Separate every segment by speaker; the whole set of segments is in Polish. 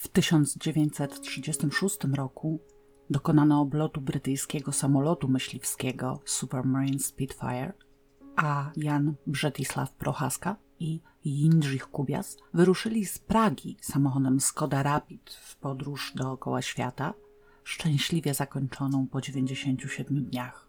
Speaker 1: W 1936 roku dokonano oblotu brytyjskiego samolotu myśliwskiego Supermarine Spitfire, a Jan Brzetisław Prochaska i Jindrzich Kubias wyruszyli z Pragi samochodem Skoda Rapid w podróż dookoła świata, szczęśliwie zakończoną po 97 dniach.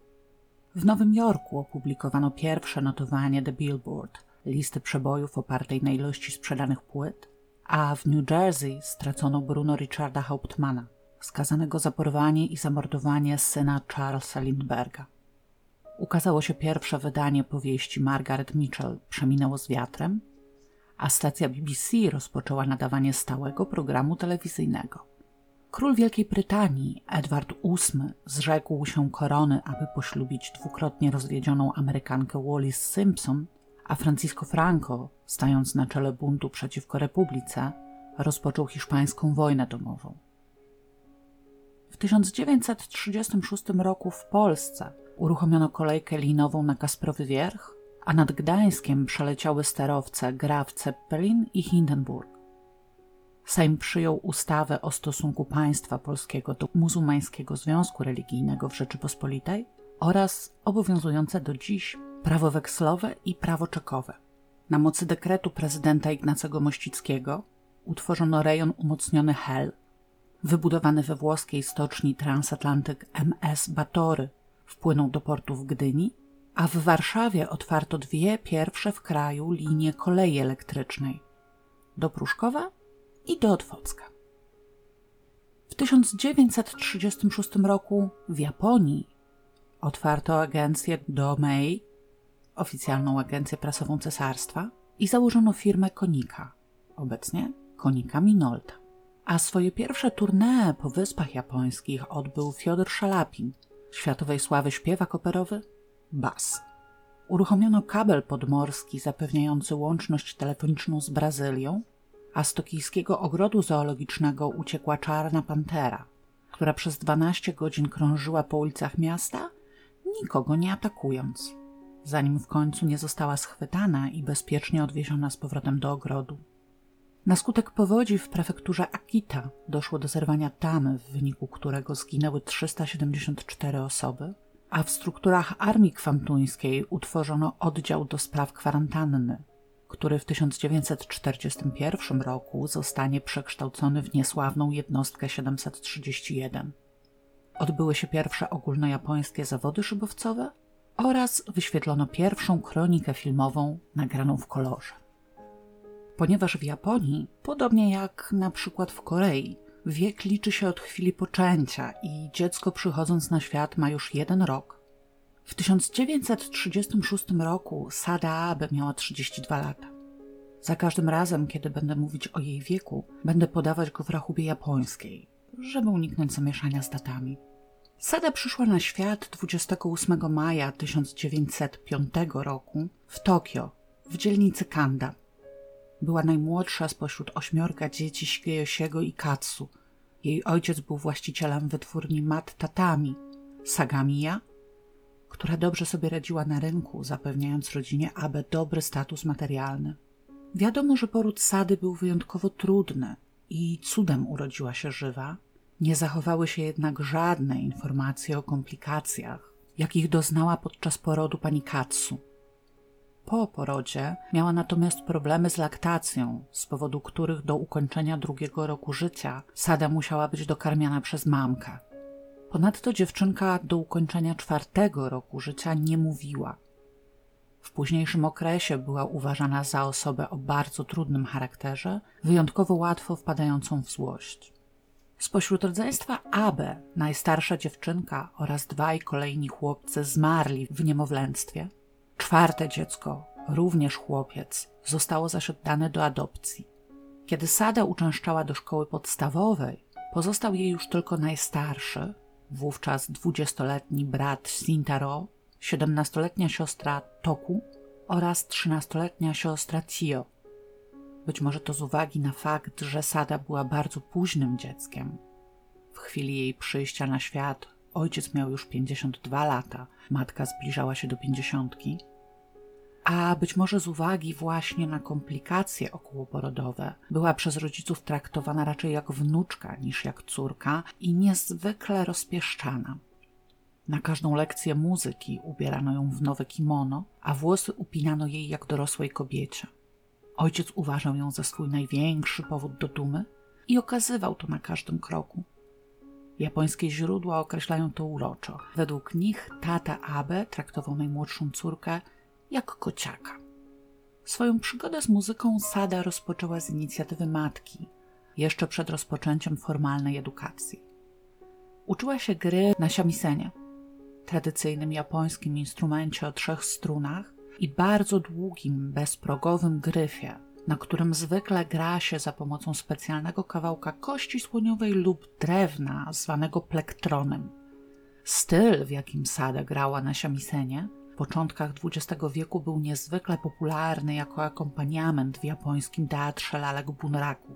Speaker 1: W Nowym Jorku opublikowano pierwsze notowanie The Billboard, listy przebojów opartej na ilości sprzedanych płyt, a w New Jersey stracono Bruno Richarda Hauptmana, skazanego za porwanie i zamordowanie syna Charlesa Lindberga. Ukazało się pierwsze wydanie powieści Margaret Mitchell Przeminęło z wiatrem, a stacja BBC rozpoczęła nadawanie stałego programu telewizyjnego. Król Wielkiej Brytanii, Edward VIII, zrzekł się korony, aby poślubić dwukrotnie rozwiedzioną Amerykankę Wallis Simpson, a Francisco Franco, stając na czele buntu przeciwko Republice, rozpoczął hiszpańską wojnę domową. W 1936 roku w Polsce uruchomiono kolejkę linową na Kasprowy Wierch, a nad Gdańskiem przeleciały sterowce Graf Zeppelin i Hindenburg. Sejm przyjął ustawę o stosunku państwa polskiego do muzułmańskiego związku religijnego w Rzeczypospolitej oraz obowiązujące do dziś prawo wekslowe i prawo czekowe. Na mocy dekretu prezydenta Ignacego Mościckiego utworzono rejon umocniony Hel, wybudowany we włoskiej stoczni transatlantyk MS Batory, wpłynął do portu w Gdyni, a w Warszawie otwarto dwie pierwsze w kraju linie kolei elektrycznej do Pruszkowa i do Otwocka. W 1936 roku w Japonii otwarto agencję Domei, oficjalną agencję prasową cesarstwa, i założono firmę Konika, obecnie Konika Minolta. A swoje pierwsze tournée po wyspach japońskich odbył Fiodor Szalapin, światowej sławy śpiewak operowy Bas. Uruchomiono kabel podmorski zapewniający łączność telefoniczną z Brazylią, a z tokijskiego ogrodu zoologicznego uciekła czarna pantera, która przez 12 godzin krążyła po ulicach miasta, nikogo nie atakując, zanim w końcu nie została schwytana i bezpiecznie odwieziona z powrotem do ogrodu. Na skutek powodzi w prefekturze Akita doszło do zerwania tamy, w wyniku którego zginęły 374 osoby, a w strukturach Armii Kwantuńskiej utworzono oddział do spraw kwarantanny, który w 1941 roku zostanie przekształcony w niesławną jednostkę 731. Odbyły się pierwsze ogólnojapońskie zawody szybowcowe oraz wyświetlono pierwszą kronikę filmową nagraną w kolorze. Ponieważ w Japonii, podobnie jak na przykład w Korei, wiek liczy się od chwili poczęcia i dziecko przychodząc na świat ma już jeden rok, w 1936 roku Sada Abe miała 32 lata. Za każdym razem, kiedy będę mówić o jej wieku, będę podawać go w rachubie japońskiej, żeby uniknąć zamieszania z datami. Sada przyszła na świat 28 maja 1905 roku w Tokio, w dzielnicy Kanda. Była najmłodsza spośród ośmiorga dzieci Shigeyoshiego i Katsu. Jej ojciec był właścicielem wytwórni mat tatami, Sagamiya, która dobrze sobie radziła na rynku, zapewniając rodzinie Abe dobry status materialny. Wiadomo, że poród Sady był wyjątkowo trudny i cudem urodziła się żywa. Nie zachowały się jednak żadne informacje o komplikacjach, jakich doznała podczas porodu pani Katsu. Po porodzie miała natomiast problemy z laktacją, z powodu których do ukończenia drugiego roku życia Sada musiała być dokarmiana przez mamkę. Ponadto dziewczynka do ukończenia czwartego roku życia nie mówiła. W późniejszym okresie była uważana za osobę o bardzo trudnym charakterze, wyjątkowo łatwo wpadającą w złość. Spośród rodzeństwa Abe najstarsza dziewczynka oraz dwaj kolejni chłopcy zmarli w niemowlęctwie. Czwarte dziecko, również chłopiec, zostało zaś oddane do adopcji. Kiedy Sada uczęszczała do szkoły podstawowej, pozostał jej już tylko najstarszy, wówczas dwudziestoletni brat Sintaro, siedemnastoletnia siostra Toku oraz trzynastoletnia siostra Tio. Być może to z uwagi na fakt, że Sada była bardzo późnym dzieckiem. W chwili jej przyjścia na świat ojciec miał już 52 lata, matka zbliżała się do pięćdziesiątki. a być może z uwagi właśnie na komplikacje okołoporodowe, była przez rodziców traktowana raczej jak wnuczka niż jak córka i niezwykle rozpieszczana. Na każdą lekcję muzyki ubierano ją w nowe kimono, a włosy upinano jej jak dorosłej kobiecie. Ojciec uważał ją za swój największy powód do dumy i okazywał to na każdym kroku. Japońskie źródła określają to uroczo. Według nich tata Abe traktował najmłodszą córkę jak kociaka. Swoją przygodę z muzyką Sada rozpoczęła z inicjatywy matki, jeszcze przed rozpoczęciem formalnej edukacji. Uczyła się gry na samisenie, tradycyjnym japońskim instrumencie o trzech strunach i bardzo długim, bezprogowym gryfie, na którym zwykle gra się za pomocą specjalnego kawałka kości słoniowej lub drewna zwanego plektronem. Styl, w jakim Sada grała na samisenie, w początkach XX wieku był niezwykle popularny jako akompaniament w japońskim teatrze lalek bunraku.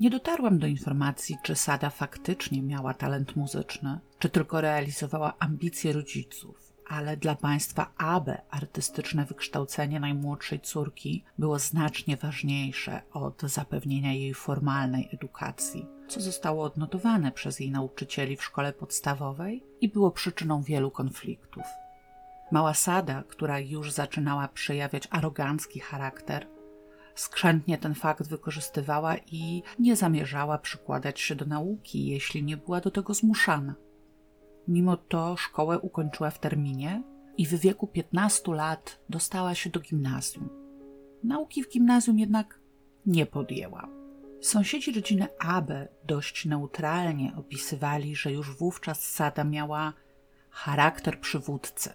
Speaker 1: Nie dotarłam do informacji, czy Sada faktycznie miała talent muzyczny, czy tylko realizowała ambicje rodziców, ale dla państwa Abe artystyczne wykształcenie najmłodszej córki było znacznie ważniejsze od zapewnienia jej formalnej edukacji, co zostało odnotowane przez jej nauczycieli w szkole podstawowej i było przyczyną wielu konfliktów. Mała Sada, która już zaczynała przejawiać arogancki charakter, skrzętnie ten fakt wykorzystywała i nie zamierzała przykładać się do nauki, jeśli nie była do tego zmuszana. Mimo to szkołę ukończyła w terminie i w wieku 15 lat dostała się do gimnazjum. Nauki w gimnazjum jednak nie podjęła. Sąsiedzi rodziny Abe dość neutralnie opisywali, że już wówczas Sada miała charakter przywódcy.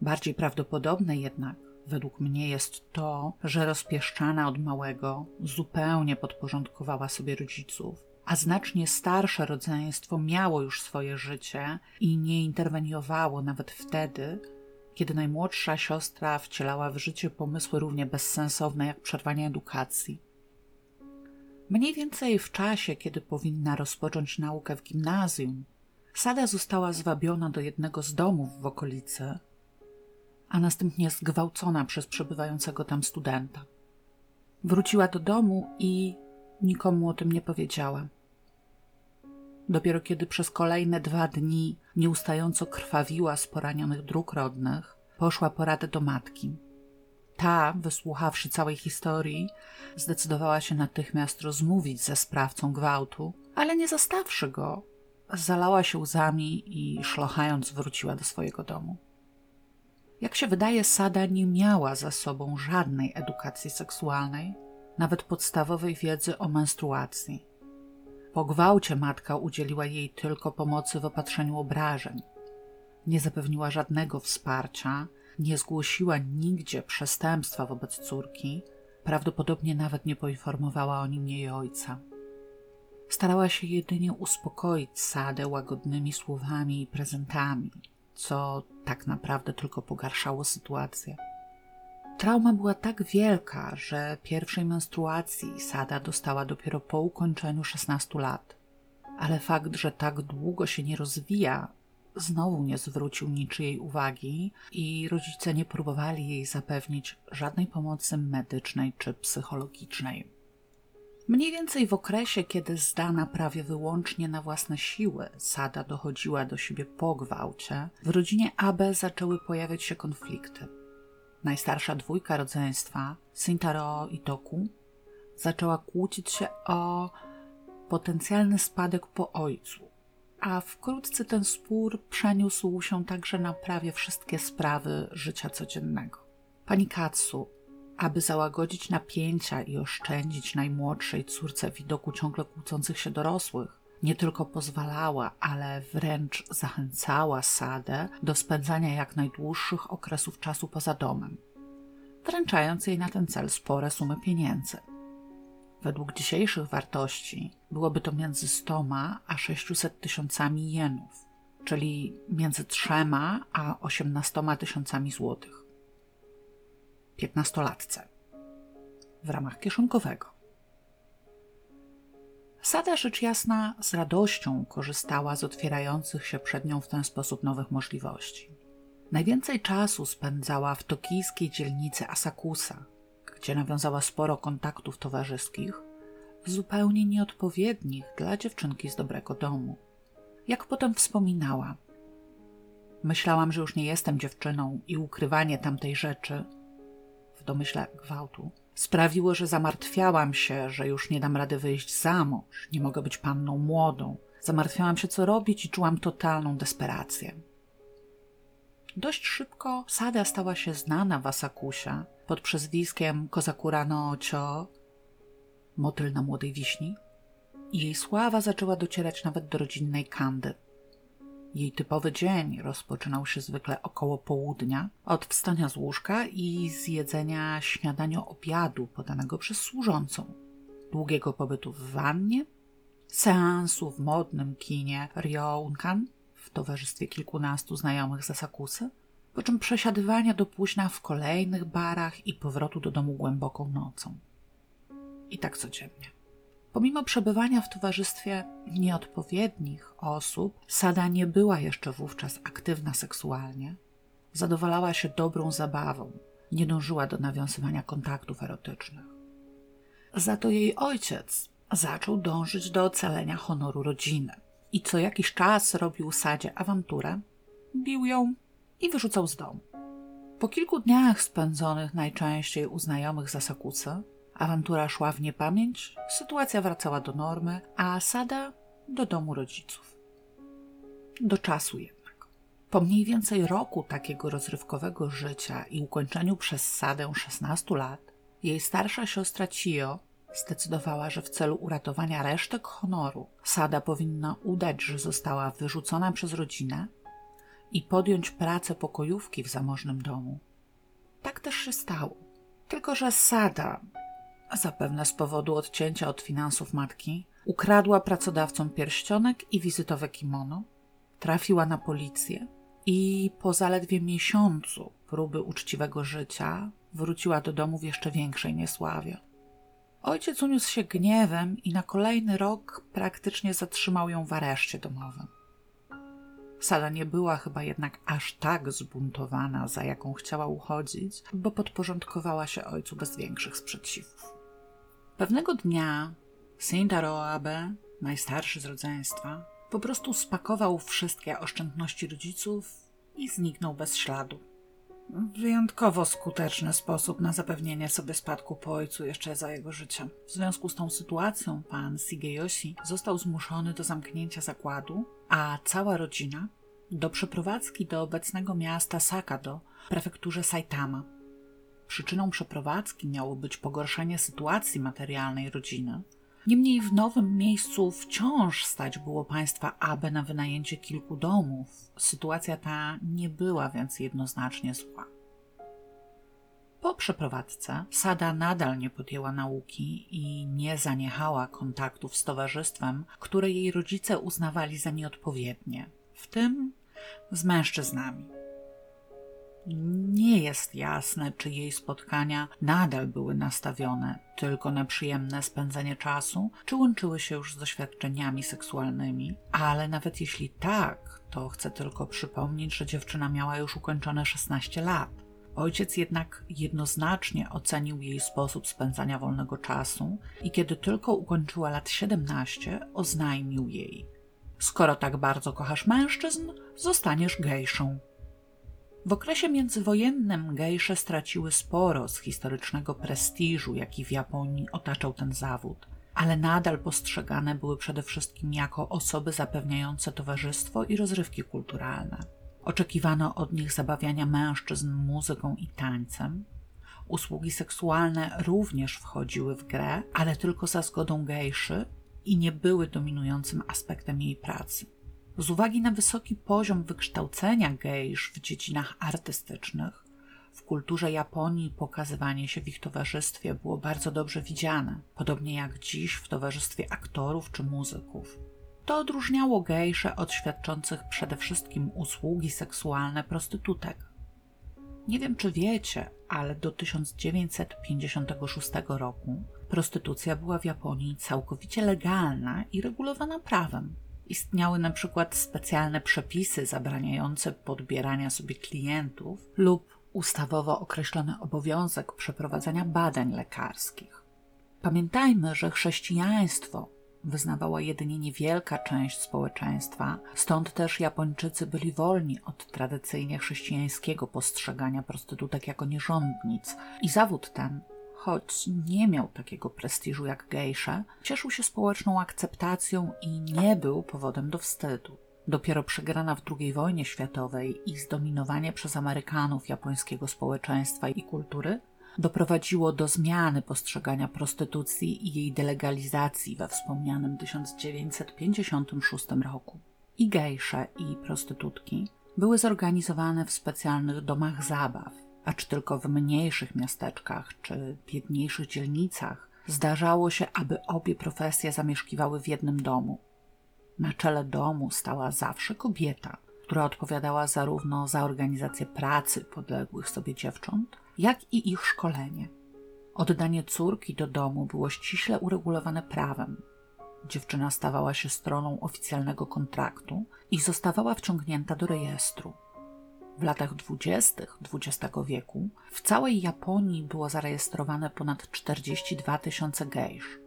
Speaker 1: Bardziej prawdopodobne jednak, według mnie, jest to, że rozpieszczana od małego zupełnie podporządkowała sobie rodziców a znacznie starsze rodzeństwo miało już swoje życie i nie interweniowało nawet wtedy, kiedy najmłodsza siostra wcielała w życie pomysły równie bezsensowne jak przerwanie edukacji. Mniej więcej w czasie, kiedy powinna rozpocząć naukę w gimnazjum, Sada została zwabiona do jednego z domów w okolicy, a następnie zgwałcona przez przebywającego tam studenta. Wróciła do domu i nikomu o tym nie powiedziała. Dopiero kiedy przez kolejne dwa dni nieustająco krwawiła z poranionych dróg rodnych, poszła poradę do matki. Ta, wysłuchawszy całej historii, zdecydowała się natychmiast rozmówić ze sprawcą gwałtu, ale nie zastawszy go, zalała się łzami i szlochając wróciła do swojego domu. Jak się wydaje, Sada nie miała za sobą żadnej edukacji seksualnej, nawet podstawowej wiedzy o menstruacji. Po gwałcie matka udzieliła jej tylko pomocy w opatrzeniu obrażeń. Nie zapewniła żadnego wsparcia, nie zgłosiła nigdzie przestępstwa wobec córki, prawdopodobnie nawet nie poinformowała o nim jej ojca. Starała się jedynie uspokoić Sadę łagodnymi słowami i prezentami, co tak naprawdę tylko pogarszało sytuację. Trauma była tak wielka, że pierwszej menstruacji Sada dostała dopiero po ukończeniu 16 lat. Ale fakt, że tak długo się nie rozwija, znowu nie zwrócił niczyjej uwagi i rodzice nie próbowali jej zapewnić żadnej pomocy medycznej czy psychologicznej. Mniej więcej w okresie, kiedy zdana prawie wyłącznie na własne siły, Sada dochodziła do siebie po gwałcie, w rodzinie Abe zaczęły pojawiać się konflikty. Najstarsza dwójka rodzeństwa, Sintaro i Toku, zaczęła kłócić się o potencjalny spadek po ojcu, a wkrótce ten spór przeniósł się także na prawie wszystkie sprawy życia codziennego. Pani Katsu, aby załagodzić napięcia i oszczędzić najmłodszej córce widoku ciągle kłócących się dorosłych, nie tylko pozwalała, ale wręcz zachęcała Sadę do spędzania jak najdłuższych okresów czasu poza domem, wręczając jej na ten cel spore sumy pieniędzy. Według dzisiejszych wartości byłoby to między 100 a 600 tysiącami jenów, czyli między 3 a 18 tysiącami złotych. Piętnastolatce w ramach kieszonkowego. Sada rzecz jasna z radością korzystała z otwierających się przed nią w ten sposób nowych możliwości. Najwięcej czasu spędzała w tokijskiej dzielnicy Asakusa, gdzie nawiązała sporo kontaktów towarzyskich, zupełnie nieodpowiednich dla dziewczynki z dobrego domu. Jak potem wspominała, myślałam, że już nie jestem dziewczyną i ukrywanie tamtej rzeczy, w domyśle gwałtu, sprawiło, że zamartwiałam się, że już nie dam rady wyjść za mąż, nie mogę być panną młodą. Zamartwiałam się, co robić i czułam totalną desperację. Dość szybko Sada stała się znana w Asakusie pod przezwiskiem Kozakura no Cho, motyl na młodej wiśni, i jej sława zaczęła docierać nawet do rodzinnej Kandy. Jej typowy dzień rozpoczynał się zwykle około południa, od wstania z łóżka i zjedzenia śniadania obiadu podanego przez służącą, długiego pobytu w wannie, seansu w modnym kinie Ryounkan w towarzystwie kilkunastu znajomych z Asakusy, po czym przesiadywania do późna w kolejnych barach i powrotu do domu głęboką nocą. I tak codziennie. Pomimo przebywania w towarzystwie nieodpowiednich osób, Sada nie była jeszcze wówczas aktywna seksualnie. Zadowalała się dobrą zabawą, nie dążyła do nawiązywania kontaktów erotycznych. Za to jej ojciec zaczął dążyć do ocalenia honoru rodziny i co jakiś czas robił Sadzie awanturę, bił ją i wyrzucał z domu. Po kilku dniach spędzonych najczęściej u znajomych za Sakusy, awantura szła w niepamięć, sytuacja wracała do normy, a Sada do domu rodziców. Do czasu jednak. Po mniej więcej roku takiego rozrywkowego życia i ukończeniu przez Sadę 16 lat, jej starsza siostra Cio zdecydowała, że w celu uratowania resztek honoru Sada powinna udać, że została wyrzucona przez rodzinę i podjąć pracę pokojówki w zamożnym domu. Tak też się stało. Tylko, że Sada, zapewne z powodu odcięcia od finansów matki, ukradła pracodawcom pierścionek i wizytowe kimono, trafiła na policję i po zaledwie miesiącu próby uczciwego życia wróciła do domu w jeszcze większej niesławie. Ojciec uniósł się gniewem i na kolejny rok praktycznie zatrzymał ją w areszcie domowym. Sada nie była chyba jednak aż tak zbuntowana, za jaką chciała uchodzić, bo podporządkowała się ojcu bez większych sprzeciwów. Pewnego dnia Sintaro Abe, najstarszy z rodzeństwa, po prostu spakował wszystkie oszczędności rodziców i zniknął bez śladu. Wyjątkowo skuteczny sposób na zapewnienie sobie spadku po ojcu jeszcze za jego życia. W związku z tą sytuacją pan Sigeyoshi został zmuszony do zamknięcia zakładu, a cała rodzina do przeprowadzki do obecnego miasta Sakado w prefekturze Saitama. Przyczyną przeprowadzki miało być pogorszenie sytuacji materialnej rodziny. Niemniej w nowym miejscu wciąż stać było państwa Abe na wynajęcie kilku domów. Sytuacja ta nie była więc jednoznacznie zła. Po przeprowadzce Sada nadal nie podjęła nauki i nie zaniechała kontaktów z towarzystwem, które jej rodzice uznawali za nieodpowiednie, w tym z mężczyznami. Nie jest jasne, czy jej spotkania nadal były nastawione tylko na przyjemne spędzenie czasu, czy łączyły się już z doświadczeniami seksualnymi, ale nawet jeśli tak, to chcę tylko przypomnieć, że dziewczyna miała już ukończone 16 lat. Ojciec jednak jednoznacznie ocenił jej sposób spędzania wolnego czasu i kiedy tylko ukończyła lat 17, oznajmił jej: Skoro tak bardzo kochasz mężczyzn, zostaniesz gejszą. W okresie międzywojennym gejsze straciły sporo z historycznego prestiżu, jaki w Japonii otaczał ten zawód, ale nadal postrzegane były przede wszystkim jako osoby zapewniające towarzystwo i rozrywki kulturalne. Oczekiwano od nich zabawiania mężczyzn muzyką i tańcem. Usługi seksualne również wchodziły w grę, ale tylko za zgodą gejszy i nie były dominującym aspektem jej pracy. Z uwagi na wysoki poziom wykształcenia gejsz w dziedzinach artystycznych, w kulturze Japonii pokazywanie się w ich towarzystwie było bardzo dobrze widziane, podobnie jak dziś w towarzystwie aktorów czy muzyków. To odróżniało gejsze od świadczących przede wszystkim usługi seksualne prostytutek. Nie wiem, czy wiecie, ale do 1956 roku prostytucja była w Japonii całkowicie legalna i regulowana prawem. Istniały na przykład specjalne przepisy zabraniające podbierania sobie klientów lub ustawowo określony obowiązek przeprowadzania badań lekarskich. Pamiętajmy, że chrześcijaństwo wyznawała jedynie niewielka część społeczeństwa, stąd też Japończycy byli wolni od tradycyjnie chrześcijańskiego postrzegania prostytutek jako nierządnic i zawód ten choć nie miał takiego prestiżu jak gejsze, cieszył się społeczną akceptacją i nie był powodem do wstydu. Dopiero przegrana w II wojnie światowej i zdominowanie przez Amerykanów japońskiego społeczeństwa i kultury doprowadziło do zmiany postrzegania prostytucji i jej delegalizacji we wspomnianym 1956 roku. I gejsze, i prostytutki były zorganizowane w specjalnych domach zabaw, acz tylko w mniejszych miasteczkach czy biedniejszych dzielnicach zdarzało się, aby obie profesje zamieszkiwały w jednym domu. Na czele domu stała zawsze kobieta, która odpowiadała zarówno za organizację pracy podległych sobie dziewcząt, jak i ich szkolenie. Oddanie córki do domu było ściśle uregulowane prawem. Dziewczyna stawała się stroną oficjalnego kontraktu i zostawała wciągnięta do rejestru. W latach dwudziestych XX wieku w całej Japonii było zarejestrowane ponad 42 tysiące gejsz.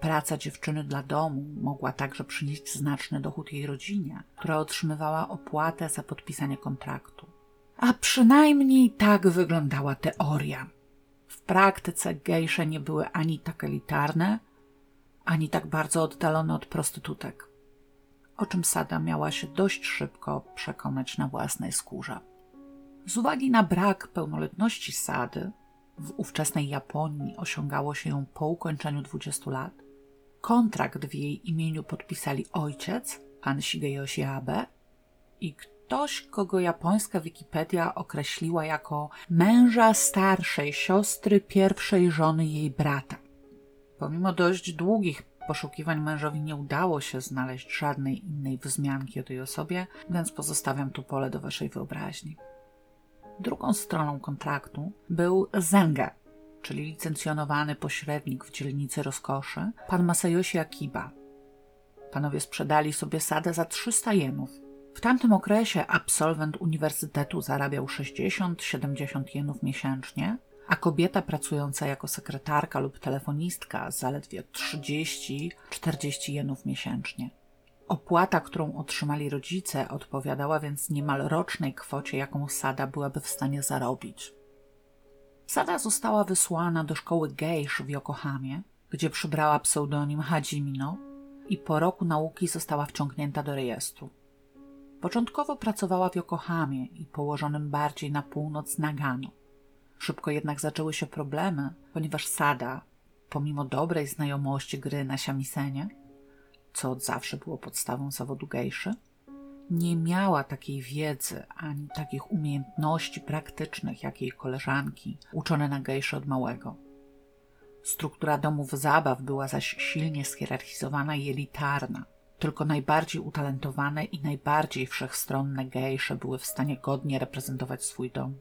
Speaker 1: Praca dziewczyny dla domu mogła także przynieść znaczny dochód jej rodzinie, która otrzymywała opłatę za podpisanie kontraktu. A przynajmniej tak wyglądała teoria. W praktyce gejsze nie były ani tak elitarne, ani tak bardzo oddalone od prostytutek o czym Sada miała się dość szybko przekonać na własnej skórze. Z uwagi na brak pełnoletności Sady, w ówczesnej Japonii osiągało się ją po ukończeniu 20 lat, kontrakt w jej imieniu podpisali ojciec, pan Shigeyoshi Abe, i ktoś, kogo japońska Wikipedia określiła jako męża starszej siostry pierwszej żony jej brata. Pomimo dość długich poszukiwań mężowi nie udało się znaleźć żadnej innej wzmianki o tej osobie, więc pozostawiam tu pole do waszej wyobraźni. Drugą stroną kontraktu był Zenge, czyli licencjonowany pośrednik w dzielnicy rozkoszy, pan Masayoshi Akiba. Panowie sprzedali sobie sadę za 300 jenów. W tamtym okresie absolwent uniwersytetu zarabiał 60-70 jenów miesięcznie, a kobieta pracująca jako sekretarka lub telefonistka zaledwie 30-40 jenów miesięcznie. Opłata, którą otrzymali rodzice, odpowiadała więc niemal rocznej kwocie, jaką Sada byłaby w stanie zarobić. Sada została wysłana do szkoły gejsz w Yokohamie, gdzie przybrała pseudonim Hajimino i po roku nauki została wciągnięta do rejestru. Początkowo pracowała w Yokohamie i położonym bardziej na północ Nagano. Szybko jednak zaczęły się problemy, ponieważ Sada, pomimo dobrej znajomości gry na siamisenie, co od zawsze było podstawą zawodu gejszy, nie miała takiej wiedzy ani takich umiejętności praktycznych jak jej koleżanki, uczone na gejszy od małego. Struktura domów zabaw była zaś silnie schierarchizowana i elitarna. Tylko najbardziej utalentowane i najbardziej wszechstronne gejsze były w stanie godnie reprezentować swój dom.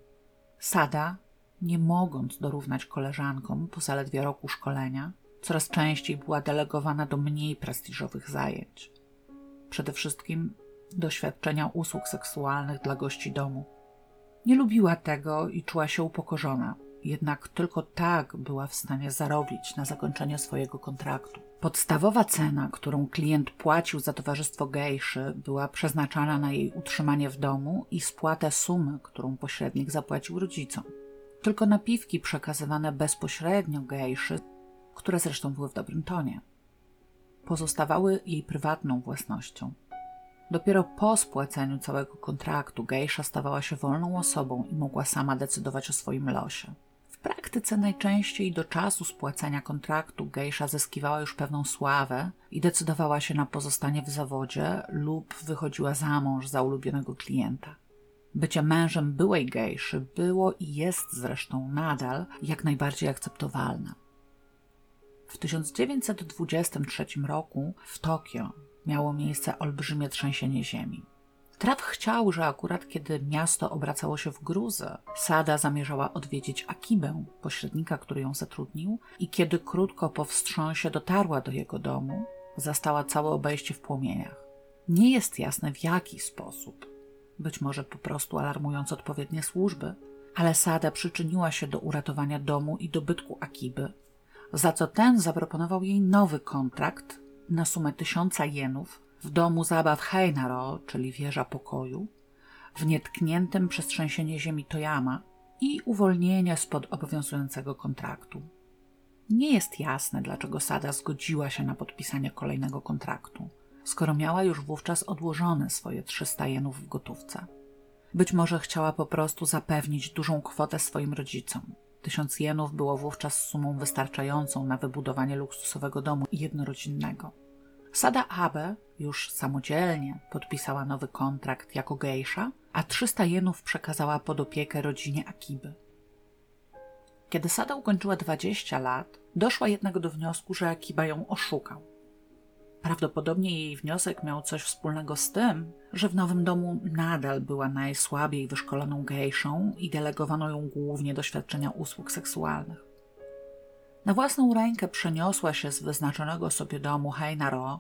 Speaker 1: Sada nie mogąc dorównać koleżankom po zaledwie roku szkolenia, coraz częściej była delegowana do mniej prestiżowych zajęć. Przede wszystkim doświadczenia usług seksualnych dla gości domu. Nie lubiła tego i czuła się upokorzona, jednak tylko tak była w stanie zarobić na zakończenie swojego kontraktu. Podstawowa cena, którą klient płacił za towarzystwo gejszy, była przeznaczana na jej utrzymanie w domu i spłatę sumy, którą pośrednik zapłacił rodzicom tylko napiwki przekazywane bezpośrednio gejszy, które zresztą były w dobrym tonie. Pozostawały jej prywatną własnością. Dopiero po spłaceniu całego kontraktu gejsza stawała się wolną osobą i mogła sama decydować o swoim losie. W praktyce najczęściej do czasu spłacenia kontraktu gejsza zyskiwała już pewną sławę i decydowała się na pozostanie w zawodzie lub wychodziła za mąż za ulubionego klienta. Bycie mężem byłej gejszy było i jest zresztą nadal jak najbardziej akceptowalne. W 1923 roku w Tokio miało miejsce olbrzymie trzęsienie ziemi. Traf chciał, że akurat kiedy miasto obracało się w gruzę, Sada zamierzała odwiedzić Akibę, pośrednika, który ją zatrudnił, i kiedy krótko po wstrząsie dotarła do jego domu, zastała całe obejście w płomieniach. Nie jest jasne w jaki sposób. Być może po prostu alarmując odpowiednie służby, ale Sada przyczyniła się do uratowania domu i dobytku Akiby, za co ten zaproponował jej nowy kontrakt na sumę tysiąca jenów w domu zabaw Heinaro, czyli wieża pokoju, w nietkniętym przez trzęsienie ziemi Toyama i uwolnienie spod obowiązującego kontraktu. Nie jest jasne, dlaczego Sada zgodziła się na podpisanie kolejnego kontraktu, skoro miała już wówczas odłożone swoje 300 jenów w gotówce. Być może chciała po prostu zapewnić dużą kwotę swoim rodzicom. Tysiąc jenów było wówczas sumą wystarczającą na wybudowanie luksusowego domu jednorodzinnego. Sada Abe już samodzielnie podpisała nowy kontrakt jako gejsza, a 300 jenów przekazała pod opiekę rodzinie Akiby. Kiedy Sada ukończyła 20 lat, doszła jednak do wniosku, że Akiba ją oszukał. Prawdopodobnie jej wniosek miał coś wspólnego z tym, że w nowym domu nadal była najsłabiej wyszkoloną gejszą i delegowano ją głównie do świadczenia usług seksualnych. Na własną rękę przeniosła się z wyznaczonego sobie domu Heinaro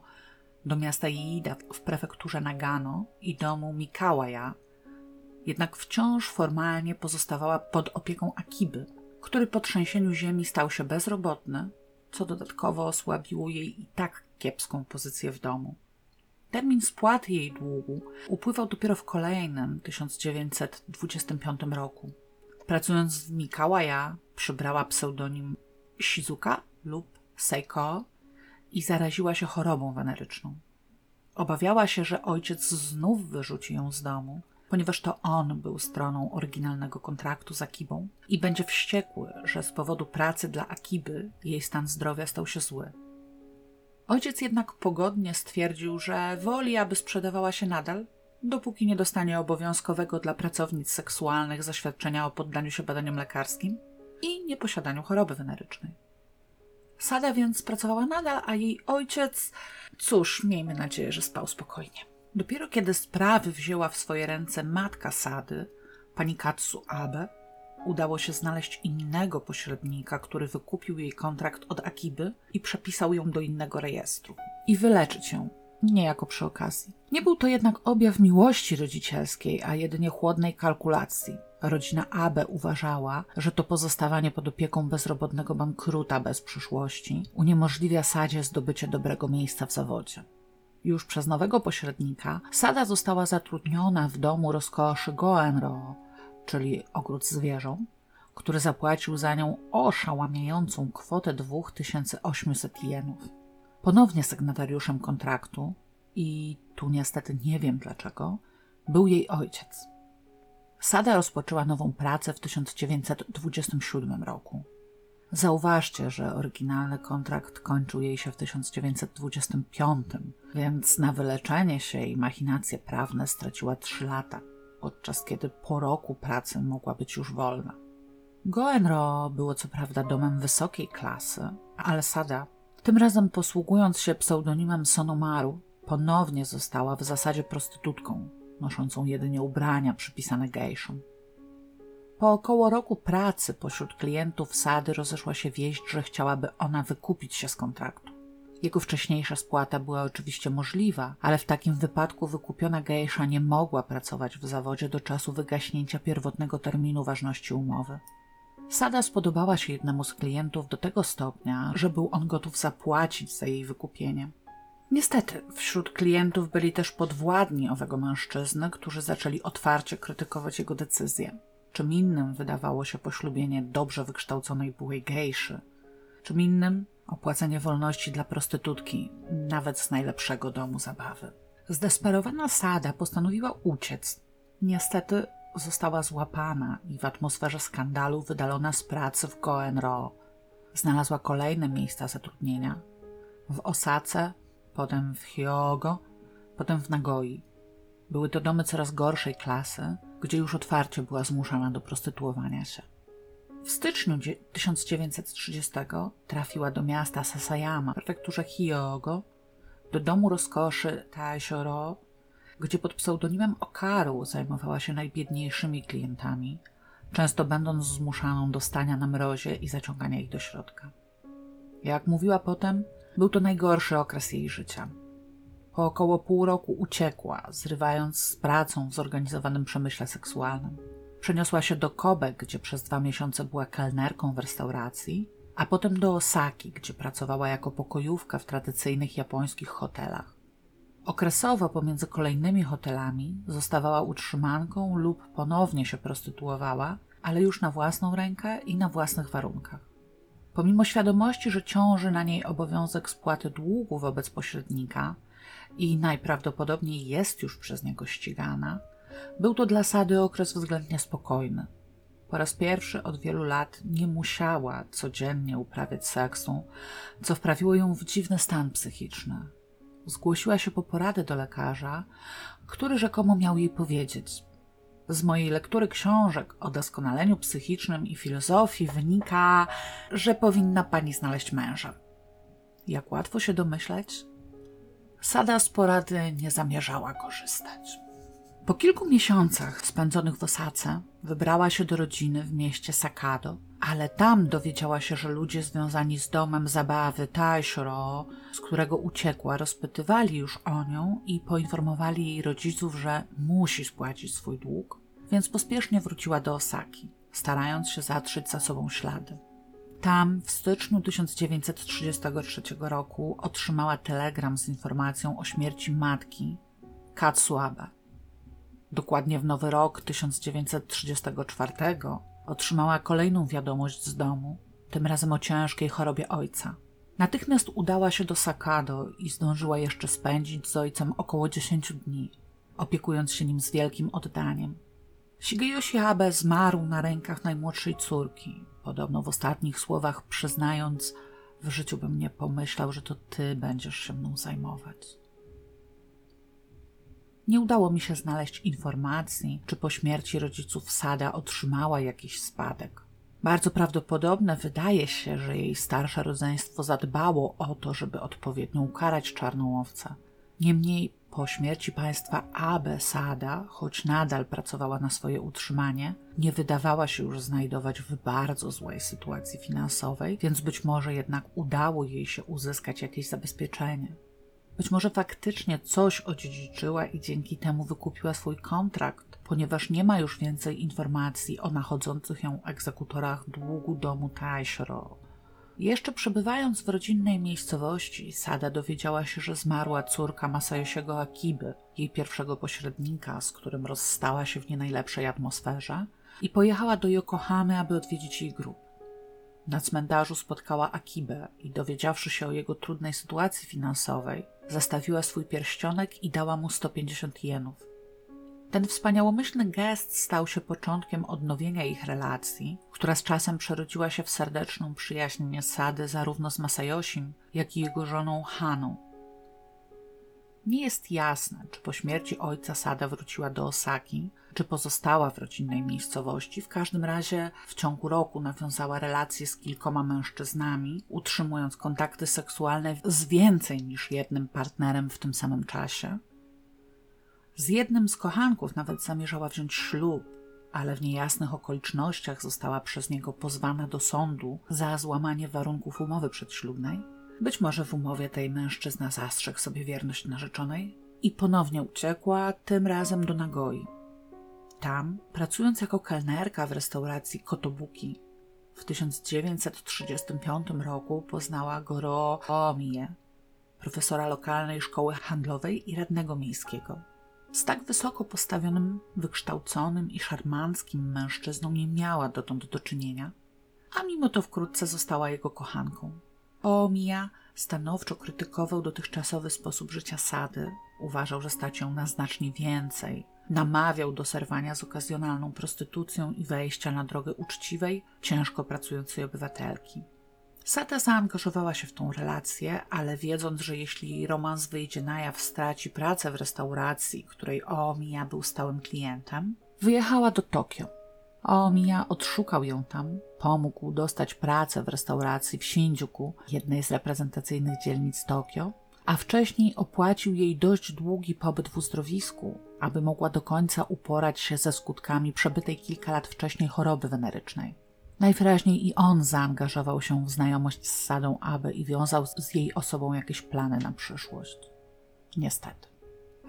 Speaker 1: do miasta Iida w prefekturze Nagano i domu Mikawaja, jednak wciąż formalnie pozostawała pod opieką Akiby, który po trzęsieniu ziemi stał się bezrobotny, co dodatkowo osłabiło jej i tak kiepską pozycję w domu. Termin spłaty jej długu upływał dopiero w kolejnym 1925 roku. Pracując w Mikawaja, przybrała pseudonim Shizuka lub Seiko i zaraziła się chorobą weneryczną. Obawiała się, że ojciec znów wyrzuci ją z domu, ponieważ to on był stroną oryginalnego kontraktu z Akibą i będzie wściekły, że z powodu pracy dla Akiby jej stan zdrowia stał się zły. Ojciec jednak pogodnie stwierdził, że woli, aby sprzedawała się nadal, dopóki nie dostanie obowiązkowego dla pracownic seksualnych zaświadczenia o poddaniu się badaniom lekarskim i nieposiadaniu choroby wenerycznej. Sada więc pracowała nadal, a jej ojciec, cóż, miejmy nadzieję, że spał spokojnie. Dopiero kiedy sprawy wzięła w swoje ręce matka Sady, pani Katsu Abe, udało się znaleźć innego pośrednika, który wykupił jej kontrakt od Akiby i przepisał ją do innego rejestru. I wyleczyć ją, niejako przy okazji. Nie był to jednak objaw miłości rodzicielskiej, a jedynie chłodnej kalkulacji. Rodzina Abe uważała, że to pozostawanie pod opieką bezrobotnego bankruta bez przyszłości uniemożliwia Sadzie zdobycie dobrego miejsca w zawodzie. Już przez nowego pośrednika Sada została zatrudniona w domu rozkoszy Goenro, czyli ogród z który zapłacił za nią oszałamiającą kwotę 2800 jenów. Ponownie sygnatariuszem kontraktu, i tu niestety nie wiem dlaczego, był jej ojciec. Sada rozpoczęła nową pracę w 1927 roku. Zauważcie, że oryginalny kontrakt kończył jej się w 1925, więc na wyleczenie się i machinacje prawne straciła 3 lata, podczas kiedy po roku pracy mogła być już wolna. Goenro było co prawda domem wysokiej klasy, ale Sada, tym razem posługując się pseudonimem Sonomaru, ponownie została w zasadzie prostytutką, noszącą jedynie ubrania przypisane gejszom. Po około roku pracy pośród klientów Sady rozeszła się wieść, że chciałaby ona wykupić się z kontraktu. Jego wcześniejsza spłata była oczywiście możliwa, ale w takim wypadku wykupiona gejsza nie mogła pracować w zawodzie do czasu wygaśnięcia pierwotnego terminu ważności umowy. Sada spodobała się jednemu z klientów do tego stopnia, że był on gotów zapłacić za jej wykupienie. Niestety, wśród klientów byli też podwładni owego mężczyzny, którzy zaczęli otwarcie krytykować jego decyzję. Czym innym wydawało się poślubienie dobrze wykształconej byłej gejszy, czym innym opłacenie wolności dla prostytutki, nawet z najlepszego domu zabawy. Zdesperowana Sada postanowiła uciec. Niestety została złapana i w atmosferze skandalu wydalona z pracy w Goenro. Znalazła kolejne miejsca zatrudnienia w Osace, potem w Hyogo, potem w Nagoi. Były to domy coraz gorszej klasy, gdzie już otwarcie była zmuszana do prostytuowania się. W styczniu 1930 trafiła do miasta Sasayama w prefekturze Hyogo, do domu rozkoszy Taishoro, gdzie pod pseudonimem Okaru zajmowała się najbiedniejszymi klientami, często będąc zmuszaną do stania na mrozie i zaciągania ich do środka. Jak mówiła potem, był to najgorszy okres jej życia. Po około pół roku uciekła, zrywając z pracą w zorganizowanym przemyśle seksualnym. Przeniosła się do Kobe, gdzie przez dwa miesiące była kelnerką w restauracji, a potem do Osaki, gdzie pracowała jako pokojówka w tradycyjnych japońskich hotelach. Okresowo pomiędzy kolejnymi hotelami zostawała utrzymanką lub ponownie się prostytuowała, ale już na własną rękę i na własnych warunkach. Pomimo świadomości, że ciąży na niej obowiązek spłaty długu wobec pośrednika i najprawdopodobniej jest już przez niego ścigana, był to dla Sady okres względnie spokojny. Po raz pierwszy od wielu lat nie musiała codziennie uprawiać seksu, co wprawiło ją w dziwny stan psychiczny. Zgłosiła się po poradę do lekarza, który rzekomo miał jej powiedzieć: z mojej lektury książek o doskonaleniu psychicznym i filozofii wynika, że powinna pani znaleźć męża. Jak łatwo się domyśleć, Sada z porady nie zamierzała korzystać. Po kilku miesiącach spędzonych w Osace wybrała się do rodziny w mieście Sakado, ale tam dowiedziała się, że ludzie związani z domem zabawy Taishiro, z którego uciekła, rozpytywali już o nią i poinformowali jej rodziców, że musi spłacić swój dług, więc pospiesznie wróciła do Osaki, starając się zatrzeć za sobą ślady. Tam w styczniu 1933 roku otrzymała telegram z informacją o śmierci matki Katsuabe. Dokładnie w nowy rok 1934 otrzymała kolejną wiadomość z domu, tym razem o ciężkiej chorobie ojca. Natychmiast udała się do Sakado i zdążyła jeszcze spędzić z ojcem około 10 dni, opiekując się nim z wielkim oddaniem. Shigeyoshi Abe zmarł na rękach najmłodszej córki, podobno w ostatnich słowach przyznając, w życiu bym nie pomyślał, że to ty będziesz się mną zajmować. Nie udało mi się znaleźć informacji, czy po śmierci rodziców Sada otrzymała jakiś spadek. Bardzo prawdopodobne wydaje się, że jej starsze rodzeństwo zadbało o to, żeby odpowiednio ukarać czarną owcę. Niemniej po śmierci państwa Abe Sada, choć nadal pracowała na swoje utrzymanie, nie wydawała się już znajdować w bardzo złej sytuacji finansowej, więc być może jednak udało jej się uzyskać jakieś zabezpieczenie. Być może faktycznie coś odziedziczyła i dzięki temu wykupiła swój kontrakt, ponieważ nie ma już więcej informacji o nachodzących ją egzekutorach długu domu Taishiro. Jeszcze przebywając w rodzinnej miejscowości, Sada dowiedziała się, że zmarła córka Masayosiego Akiby, jej pierwszego pośrednika, z którym rozstała się w nie najlepszej atmosferze, i pojechała do Yokohamy, aby odwiedzić jej grób. Na cmentarzu spotkała Akibę i dowiedziawszy się o jego trudnej sytuacji finansowej, zastawiła swój pierścionek i dała mu 150 jenów. Ten wspaniałomyślny gest stał się początkiem odnowienia ich relacji, która z czasem przerodziła się w serdeczną przyjaźń Sady zarówno z Masayoshim, jak i jego żoną Haną. Nie jest jasne, czy po śmierci ojca Sada wróciła do Osaki, czy pozostała w rodzinnej miejscowości. W każdym razie w ciągu roku nawiązała relacje z kilkoma mężczyznami, utrzymując kontakty seksualne z więcej niż jednym partnerem w tym samym czasie. Z jednym z kochanków nawet zamierzała wziąć ślub, ale w niejasnych okolicznościach została przez niego pozwana do sądu za złamanie warunków umowy przedślubnej. Być może w umowie tej mężczyzna zastrzegł sobie wierność narzeczonej i ponownie uciekła, tym razem do Nagoi. Tam, pracując jako kelnerka w restauracji Kotobuki, w 1935 roku poznała Goro Omiye, profesora lokalnej szkoły handlowej i radnego miejskiego. Z tak wysoko postawionym, wykształconym i szarmanckim mężczyzną nie miała dotąd do czynienia, a mimo to wkrótce została jego kochanką. Omija stanowczo krytykował dotychczasowy sposób życia Sady, uważał, że stać ją na znacznie więcej, namawiał do serwania z okazjonalną prostytucją i wejścia na drogę uczciwej, ciężko pracującej obywatelki. Sata zaangażowała się w tą relację, ale wiedząc, że jeśli romans wyjdzie na jaw, straci pracę w restauracji, której Oomiya był stałym klientem, wyjechała do Tokio. Oomiya odszukał ją tam, pomógł dostać pracę w restauracji w Shinjuku, jednej z reprezentacyjnych dzielnic Tokio, a wcześniej opłacił jej dość długi pobyt w uzdrowisku, aby mogła do końca uporać się ze skutkami przebytej kilka lat wcześniej choroby wenerycznej. Najwyraźniej i on zaangażował się w znajomość z Sadą Abe i wiązał z jej osobą jakieś plany na przyszłość. Niestety.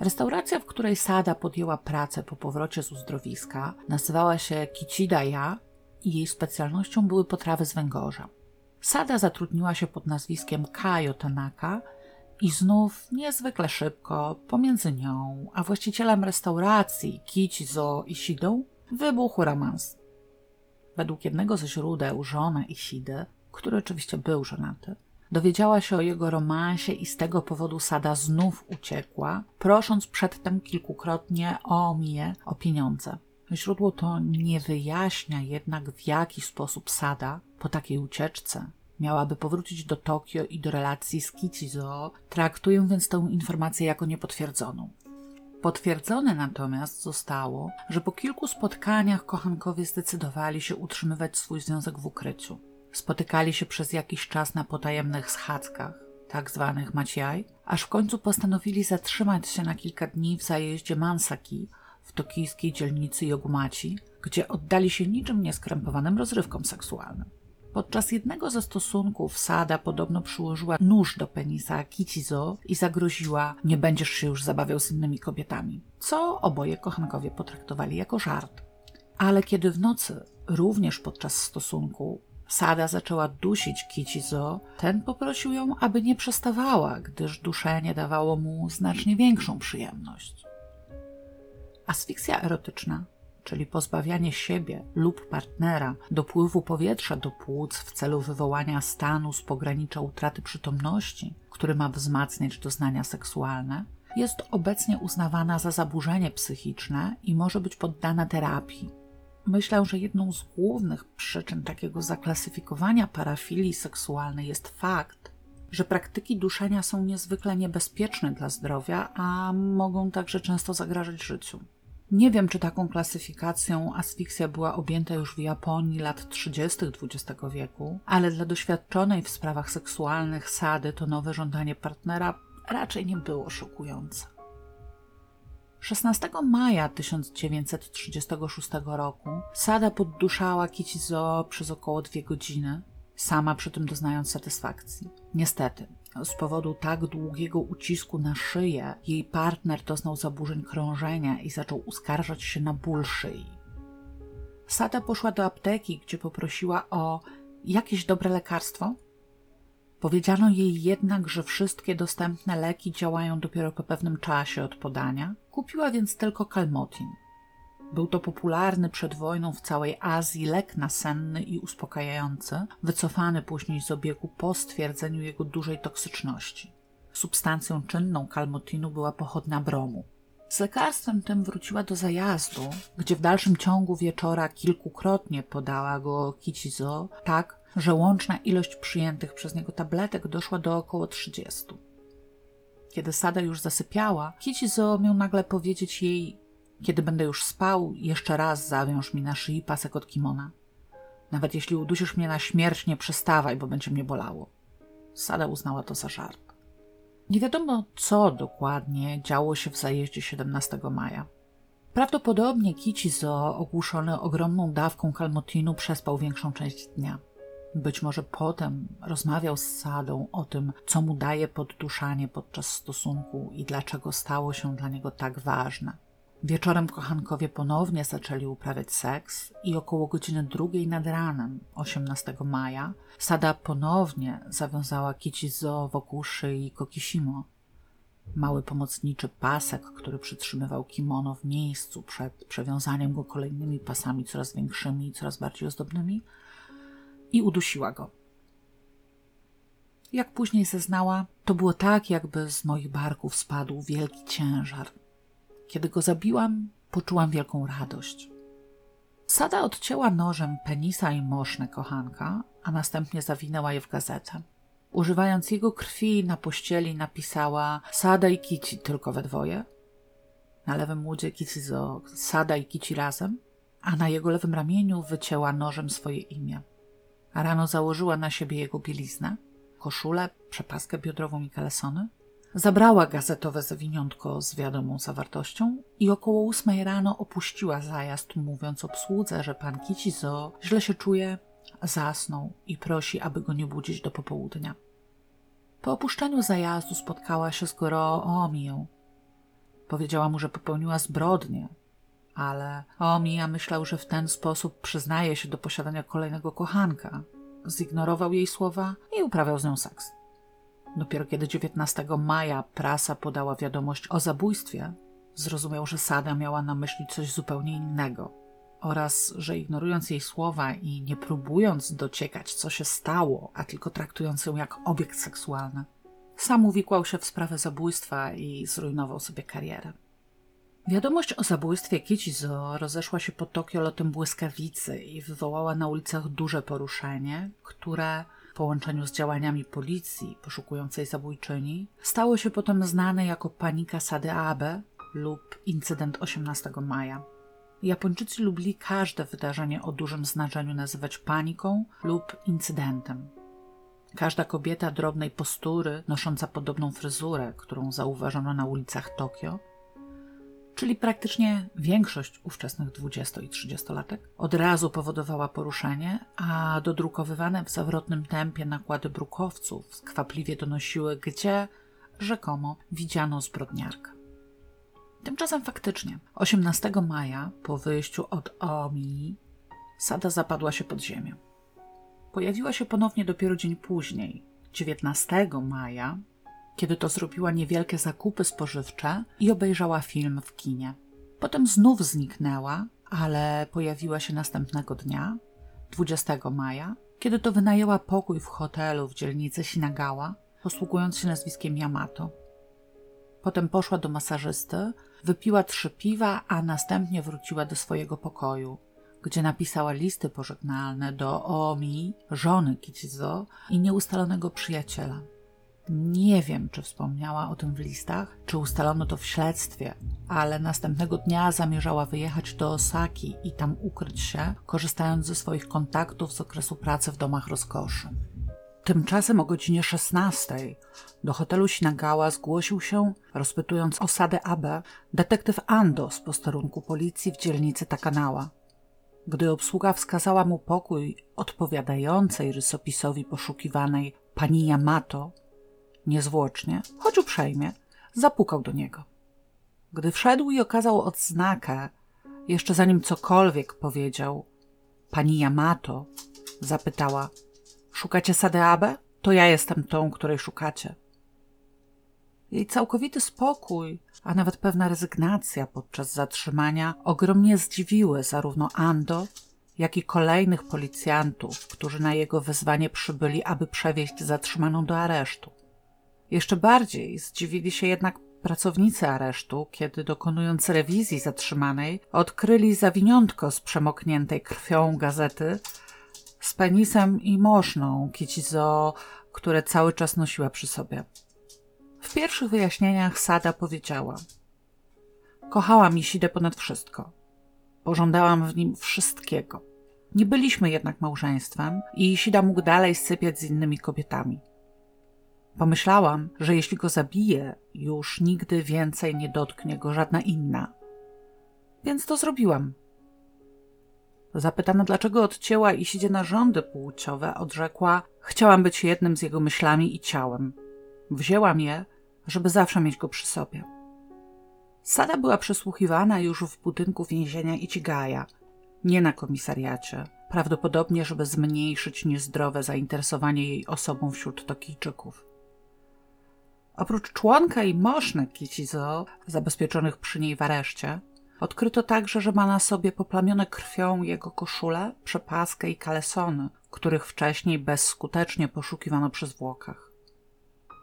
Speaker 1: Restauracja, w której Sada podjęła pracę po powrocie z uzdrowiska, nazywała się Kichida i jej specjalnością były potrawy z węgorza. Sada zatrudniła się pod nazwiskiem Kajo Tanaka i znów niezwykle szybko pomiędzy nią a właścicielem restauracji Kichizo Ishidą wybuchł romans. Według jednego ze źródeł żona Ishidy, który oczywiście był żonaty, dowiedziała się o jego romansie i z tego powodu Sada znów uciekła, prosząc przedtem kilkukrotnie o Mię o pieniądze. Źródło to nie wyjaśnia jednak w jaki sposób Sada po takiej ucieczce miałaby powrócić do Tokio i do relacji z Kichizo, traktuję więc tę informację jako niepotwierdzoną. Potwierdzone natomiast zostało, że po kilku spotkaniach kochankowie zdecydowali się utrzymywać swój związek w ukryciu. Spotykali się przez jakiś czas na potajemnych schadzkach, tak zwanych maciaj, aż w końcu postanowili zatrzymać się na kilka dni w zajeździe Mansaki w tokijskiej dzielnicy Jogumaci, gdzie oddali się niczym nieskrępowanym rozrywkom seksualnym. Podczas jednego ze stosunków Sada podobno przyłożyła nóż do penisa Kichizo i zagroziła: Nie będziesz się już zabawiał z innymi kobietami, co oboje kochankowie potraktowali jako żart. Ale kiedy w nocy, również podczas stosunku, Sada zaczęła dusić Kichizo, ten poprosił ją, aby nie przestawała, gdyż duszenie dawało mu znacznie większą przyjemność. Asfiksja erotyczna czyli pozbawianie siebie lub partnera dopływu powietrza do płuc w celu wywołania stanu z pogranicza utraty przytomności, który ma wzmacniać doznania seksualne, jest obecnie uznawana za zaburzenie psychiczne i może być poddana terapii. Myślę, że jedną z głównych przyczyn takiego zaklasyfikowania parafilii seksualnej jest fakt, że praktyki duszenia są niezwykle niebezpieczne dla zdrowia, a mogą także często zagrażać życiu. Nie wiem, czy taką klasyfikacją asfiksja była objęta już w Japonii lat 30. XX wieku, ale dla doświadczonej w sprawach seksualnych Sady to nowe żądanie partnera raczej nie było szokujące. 16 maja 1936 roku Sada podduszała Kichizo przez około dwie godziny, sama przy tym doznając satysfakcji. Niestety, z powodu tak długiego ucisku na szyję jej partner doznał zaburzeń krążenia i zaczął uskarżać się na ból szyi. Sada poszła do apteki, gdzie poprosiła o jakieś dobre lekarstwo. Powiedziano jej jednak, że wszystkie dostępne leki działają dopiero po pewnym czasie od podania. Kupiła więc tylko kalmotin. Był to popularny przed wojną w całej Azji lek nasenny i uspokajający, wycofany później z obiegu po stwierdzeniu jego dużej toksyczności. Substancją czynną kalmotinu była pochodna bromu. Z lekarstwem tym wróciła do zajazdu, gdzie w dalszym ciągu wieczora kilkukrotnie podała go Kichizo, tak, że łączna ilość przyjętych przez niego tabletek doszła do około 30. Kiedy Sada już zasypiała, Kichizo miał nagle powiedzieć jej kiedy będę już spał, jeszcze raz zawiąż mi na szyi pasek od kimona. Nawet jeśli udusisz mnie na śmierć, nie przestawaj, bo będzie mnie bolało. Sada uznała to za żart. Nie wiadomo, co dokładnie działo się w zajeździe 17 maja. Prawdopodobnie Kichizo, ogłuszony ogromną dawką kalmotinu, przespał większą część dnia. Być może potem rozmawiał z Sadą o tym, co mu daje podduszanie podczas stosunku i dlaczego stało się dla niego tak ważne. Wieczorem kochankowie ponownie zaczęli uprawiać seks i około godziny drugiej nad ranem 18 maja Sada ponownie zawiązała Kichizo wokół szyi Kokishimo. Mały pomocniczy pasek, który przytrzymywał kimono w miejscu przed przewiązaniem go kolejnymi pasami coraz większymi i coraz bardziej ozdobnymi i udusiła go. Jak później zeznała, to było tak, jakby z moich barków spadł wielki ciężar, kiedy go zabiłam, poczułam wielką radość. Sada odcięła nożem penisa i moszne kochanka, a następnie zawinęła je w gazetę. Używając jego krwi na pościeli napisała Sada i Kici tylko we dwoje. Na lewym łudzie Kicizo Sada i Kici razem, a na jego lewym ramieniu wycięła nożem swoje imię. Rano założyła na siebie jego bieliznę, koszulę, przepaskę biodrową i kalesony – Zabrała gazetowe zawiniątko z wiadomą zawartością i około ósmej rano opuściła zajazd, mówiąc obsłudze, że pan Kicizo źle się czuje, zasnął i prosi, aby go nie budzić do popołudnia. Po opuszczeniu zajazdu spotkała się z Goro Omiją. Powiedziała mu, że popełniła zbrodnię, ale Omija myślał, że w ten sposób przyznaje się do posiadania kolejnego kochanka. Zignorował jej słowa i uprawiał z nią seks. Dopiero kiedy 19 maja prasa podała wiadomość o zabójstwie, zrozumiał, że Sada miała na myśli coś zupełnie innego oraz że ignorując jej słowa i nie próbując dociekać, co się stało, a tylko traktując ją jak obiekt seksualny, sam uwikłał się w sprawę zabójstwa i zrujnował sobie karierę. Wiadomość o zabójstwie Kichizo rozeszła się po Tokio lotem błyskawicy i wywołała na ulicach duże poruszenie, które połączeniu z działaniami policji poszukującej zabójczyni stało się potem znane jako panika Sady Abe lub incydent 18 maja. Japończycy lubili każde wydarzenie o dużym znaczeniu nazywać paniką lub incydentem. Każda kobieta drobnej postury, nosząca podobną fryzurę, którą zauważono na ulicach Tokio, czyli praktycznie większość ówczesnych 20 i 30-latek, od razu powodowała poruszenie, a dodrukowywane w zawrotnym tempie nakłady brukowców skwapliwie donosiły, gdzie rzekomo widziano zbrodniarkę. Tymczasem faktycznie, 18 maja, po wyjściu od Omi, Sada zapadła się pod ziemię. Pojawiła się ponownie dopiero dzień później, 19 maja, kiedy to zrobiła niewielkie zakupy spożywcze i obejrzała film w kinie. Potem znów zniknęła, ale pojawiła się następnego dnia, 20 maja, kiedy to wynajęła pokój w hotelu w dzielnicy Sinagawa, posługując się nazwiskiem Yamato. Potem poszła do masażysty, wypiła trzy piwa, a następnie wróciła do swojego pokoju, gdzie napisała listy pożegnalne do Omi, żony Kichizo i nieustalonego przyjaciela. Nie wiem, czy wspomniała o tym w listach, czy ustalono to w śledztwie, ale następnego dnia zamierzała wyjechać do Osaki i tam ukryć się, korzystając ze swoich kontaktów z okresu pracy w domach rozkoszy. Tymczasem o godzinie 16 do hotelu Sinagawa zgłosił się, rozpytując osadę Abe, detektyw Ando z posterunku policji w dzielnicy Takanawa. Gdy obsługa wskazała mu pokój odpowiadającej rysopisowi poszukiwanej pani Yamato, niezwłocznie, choć uprzejmie, zapukał do niego. Gdy wszedł i okazał odznakę, jeszcze zanim cokolwiek powiedział, pani Yamato zapytała – Szukacie Sadeabe? To ja jestem tą, której szukacie. Jej całkowity spokój, a nawet pewna rezygnacja podczas zatrzymania ogromnie zdziwiły zarówno Ando, jak i kolejnych policjantów, którzy na jego wezwanie przybyli, aby przewieźć zatrzymaną do aresztu. Jeszcze bardziej zdziwili się jednak pracownicy aresztu, kiedy dokonując rewizji zatrzymanej, odkryli zawiniątko z przemokniętej krwią gazety, z penisem i moszną Kicizo, które cały czas nosiła przy sobie. W pierwszych wyjaśnieniach Sada powiedziała: Kochałam Isidę ponad wszystko. Pożądałam w nim wszystkiego. Nie byliśmy jednak małżeństwem i Isida mógł dalej sypiać z innymi kobietami. Pomyślałam, że jeśli go zabiję, już nigdy więcej nie dotknie go żadna inna. Więc to zrobiłam. Zapytana, dlaczego odcięła i siedzi na rządy płciowe, odrzekła: Chciałam być jednym z jego myślami i ciałem. Wzięłam je, żeby zawsze mieć go przy sobie. Sada była przesłuchiwana już w budynku więzienia Ichigaja, nie na komisariacie, prawdopodobnie, żeby zmniejszyć niezdrowe zainteresowanie jej osobą wśród Tokijczyków. Oprócz członka i moszny Kichizo, zabezpieczonych przy niej w areszcie, Odkryto także, że ma na sobie poplamione krwią jego koszulę, przepaskę i kalesony, których wcześniej bezskutecznie poszukiwano przy zwłokach.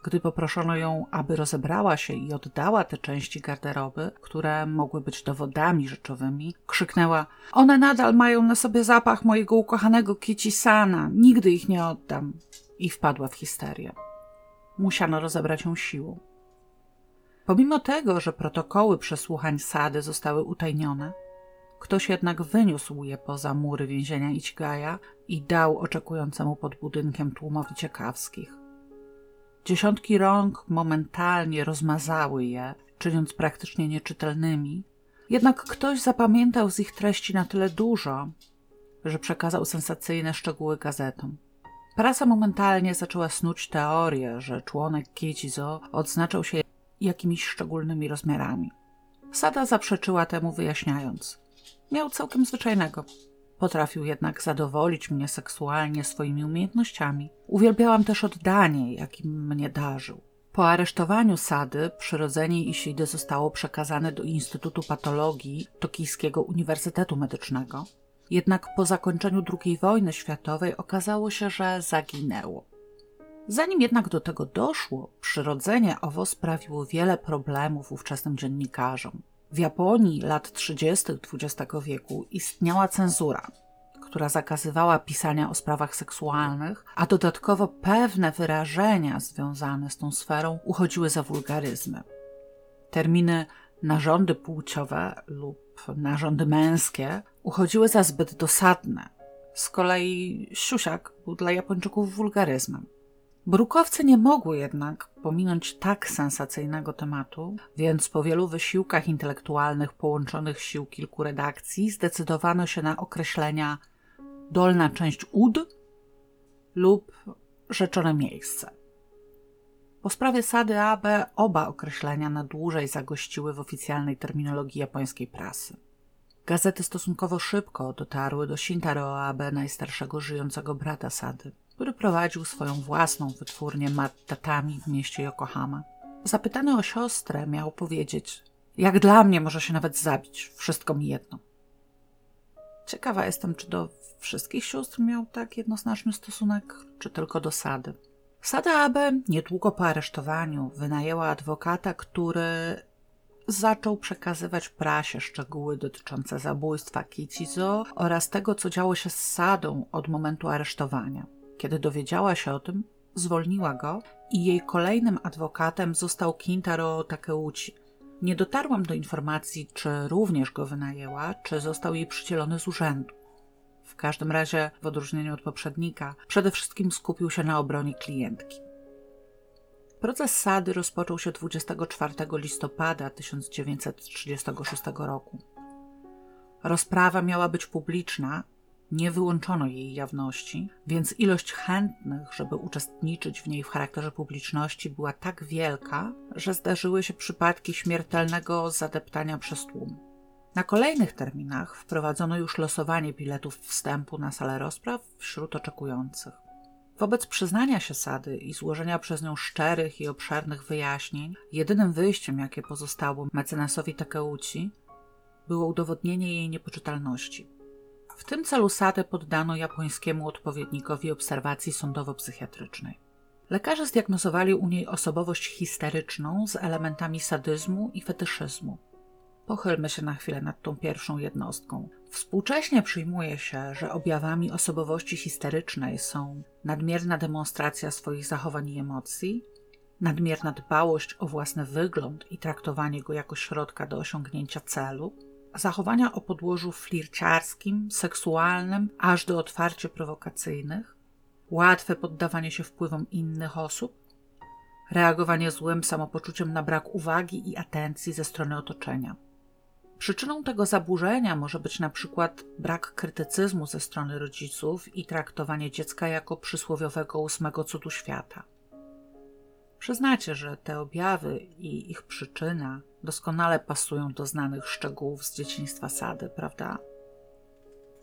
Speaker 1: Gdy poproszono ją, aby rozebrała się i oddała te części garderoby, które mogły być dowodami rzeczowymi, krzyknęła: One nadal mają na sobie zapach mojego ukochanego Kicisana, nigdy ich nie oddam. I wpadła w histerię. Musiano rozebrać ją siłą. Pomimo tego, że protokoły przesłuchań Sady zostały utajnione, ktoś jednak wyniósł je poza mury więzienia Ichigaja i dał oczekującemu pod budynkiem tłumowi ciekawskich. Dziesiątki rąk momentalnie rozmazały je, czyniąc praktycznie nieczytelnymi, jednak ktoś zapamiętał z ich treści na tyle dużo, że przekazał sensacyjne szczegóły gazetom. Prasa momentalnie zaczęła snuć teorię, że członek Kichizo odznaczał się jakimiś szczególnymi rozmiarami. Sada zaprzeczyła temu, wyjaśniając. Miał całkiem zwyczajnego. Potrafił jednak zadowolić mnie seksualnie swoimi umiejętnościami. Uwielbiałam też oddanie, jakim mnie darzył. Po aresztowaniu Sady przyrodzenie Isidy zostało przekazane do Instytutu Patologii Tokijskiego Uniwersytetu Medycznego. Jednak po zakończeniu II wojny światowej okazało się, że zaginęło. Zanim jednak do tego doszło, przyrodzenie owo sprawiło wiele problemów ówczesnym dziennikarzom. W Japonii lat 30. XX wieku istniała cenzura, która zakazywała pisania o sprawach seksualnych, a dodatkowo pewne wyrażenia związane z tą sferą uchodziły za wulgaryzmy. Terminy narządy płciowe lub narządy męskie uchodziły za zbyt dosadne. Z kolei siusiak był dla Japończyków wulgaryzmem. Brukowce nie mogły jednak pominąć tak sensacyjnego tematu, więc po wielu wysiłkach intelektualnych połączonych sił kilku redakcji zdecydowano się na określenia dolna część ud lub rzeczone miejsce. Po sprawie Sady Abe oba określenia na dłużej zagościły w oficjalnej terminologii japońskiej prasy. Gazety stosunkowo szybko dotarły do Shintaro Abe, najstarszego żyjącego brata Sady który prowadził swoją własną wytwórnię Tatami w mieście Yokohama. Zapytany o siostrę, miał powiedzieć: Jak dla mnie może się nawet zabić, wszystko mi jedno. Ciekawa jestem, czy do wszystkich sióstr miał tak jednoznaczny stosunek, czy tylko do Sady. Sada Abe niedługo po aresztowaniu wynajęła adwokata, który zaczął przekazywać prasie szczegóły dotyczące zabójstwa Kichizo oraz tego, co działo się z Sadą od momentu aresztowania. Kiedy dowiedziała się o tym, zwolniła go i jej kolejnym adwokatem został Kintaro Takeuchi. Nie dotarłam do informacji, czy również go wynajęła, czy został jej przydzielony z urzędu. W każdym razie, w odróżnieniu od poprzednika, przede wszystkim skupił się na obronie klientki. Proces Sady rozpoczął się 24 listopada 1936 roku. Rozprawa miała być publiczna, nie wyłączono jej jawności, więc ilość chętnych, żeby uczestniczyć w niej w charakterze publiczności była tak wielka, że zdarzyły się przypadki śmiertelnego zadeptania przez tłum. Na kolejnych terminach wprowadzono już losowanie biletów wstępu na salę rozpraw wśród oczekujących. Wobec przyznania się Sady i złożenia przez nią szczerych i obszernych wyjaśnień, jedynym wyjściem, jakie pozostało mecenasowi Takeuchi, było udowodnienie jej niepoczytalności. W tym celu Sadę poddano japońskiemu odpowiednikowi obserwacji sądowo-psychiatrycznej. Lekarze zdiagnozowali u niej osobowość histeryczną z elementami sadyzmu i fetyszyzmu. Pochylmy się na chwilę nad tą pierwszą jednostką. Współcześnie przyjmuje się, że objawami osobowości histerycznej są nadmierna demonstracja swoich zachowań i emocji, nadmierna dbałość o własny wygląd i traktowanie go jako środka do osiągnięcia celu, zachowania o podłożu flirciarskim, seksualnym, aż do otwarcie prowokacyjnych, łatwe poddawanie się wpływom innych osób, reagowanie złym samopoczuciem na brak uwagi i atencji ze strony otoczenia. Przyczyną tego zaburzenia może być na przykład brak krytycyzmu ze strony rodziców i traktowanie dziecka jako przysłowiowego ósmego cudu świata. Przyznacie, że te objawy i ich przyczyna doskonale pasują do znanych szczegółów z dzieciństwa Sady, prawda?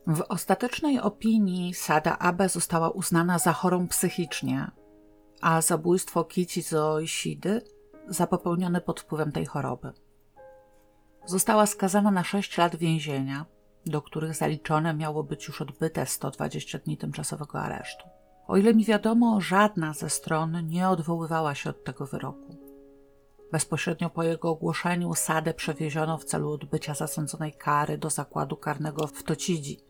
Speaker 1: W ostatecznej opinii Sada Abe została uznana za chorą psychicznie, a zabójstwo Kichizo Ishidy za popełnione pod wpływem tej choroby. Została skazana na 6 lat więzienia, do których zaliczone miało być już odbyte 120 dni tymczasowego aresztu. O ile mi wiadomo, żadna ze stron nie odwoływała się od tego wyroku. Bezpośrednio po jego ogłoszeniu Sadę przewieziono w celu odbycia zasądzonej kary do zakładu karnego w Tocidzi.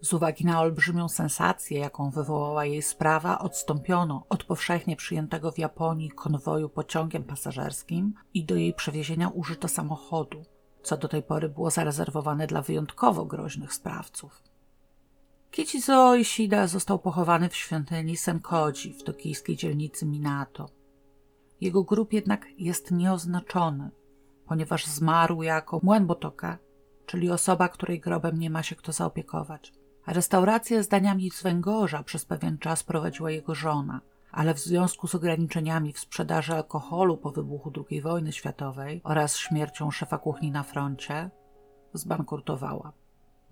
Speaker 1: Z uwagi na olbrzymią sensację, jaką wywołała jej sprawa, odstąpiono od powszechnie przyjętego w Japonii konwoju pociągiem pasażerskim i do jej przewiezienia użyto samochodu, co do tej pory było zarezerwowane dla wyjątkowo groźnych sprawców. Kichizo Ishida został pochowany w świątyni Senkoji w tokijskiej dzielnicy Minato. Jego grób jednak jest nieoznaczony, ponieważ zmarł jako Muenbotoka, czyli osoba, której grobem nie ma się kto zaopiekować. Restaurację z daniami z węgorza przez pewien czas prowadziła jego żona, ale w związku z ograniczeniami w sprzedaży alkoholu po wybuchu II wojny światowej oraz śmiercią szefa kuchni na froncie, zbankrutowała.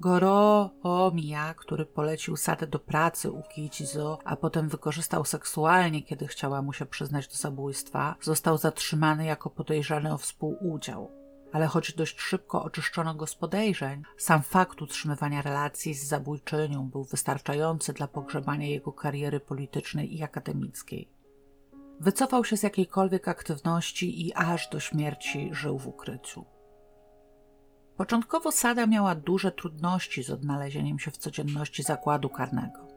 Speaker 1: Goro Omiya, który polecił Sadę do pracy u Kichizo, a potem wykorzystał seksualnie, kiedy chciała mu się przyznać do zabójstwa, został zatrzymany jako podejrzany o współudział. Ale choć dość szybko oczyszczono go z podejrzeń, sam fakt utrzymywania relacji z zabójczynią był wystarczający dla pogrzebania jego kariery politycznej i akademickiej. Wycofał się z jakiejkolwiek aktywności i aż do śmierci żył w ukryciu. Początkowo Sada miała duże trudności z odnalezieniem się w codzienności zakładu karnego.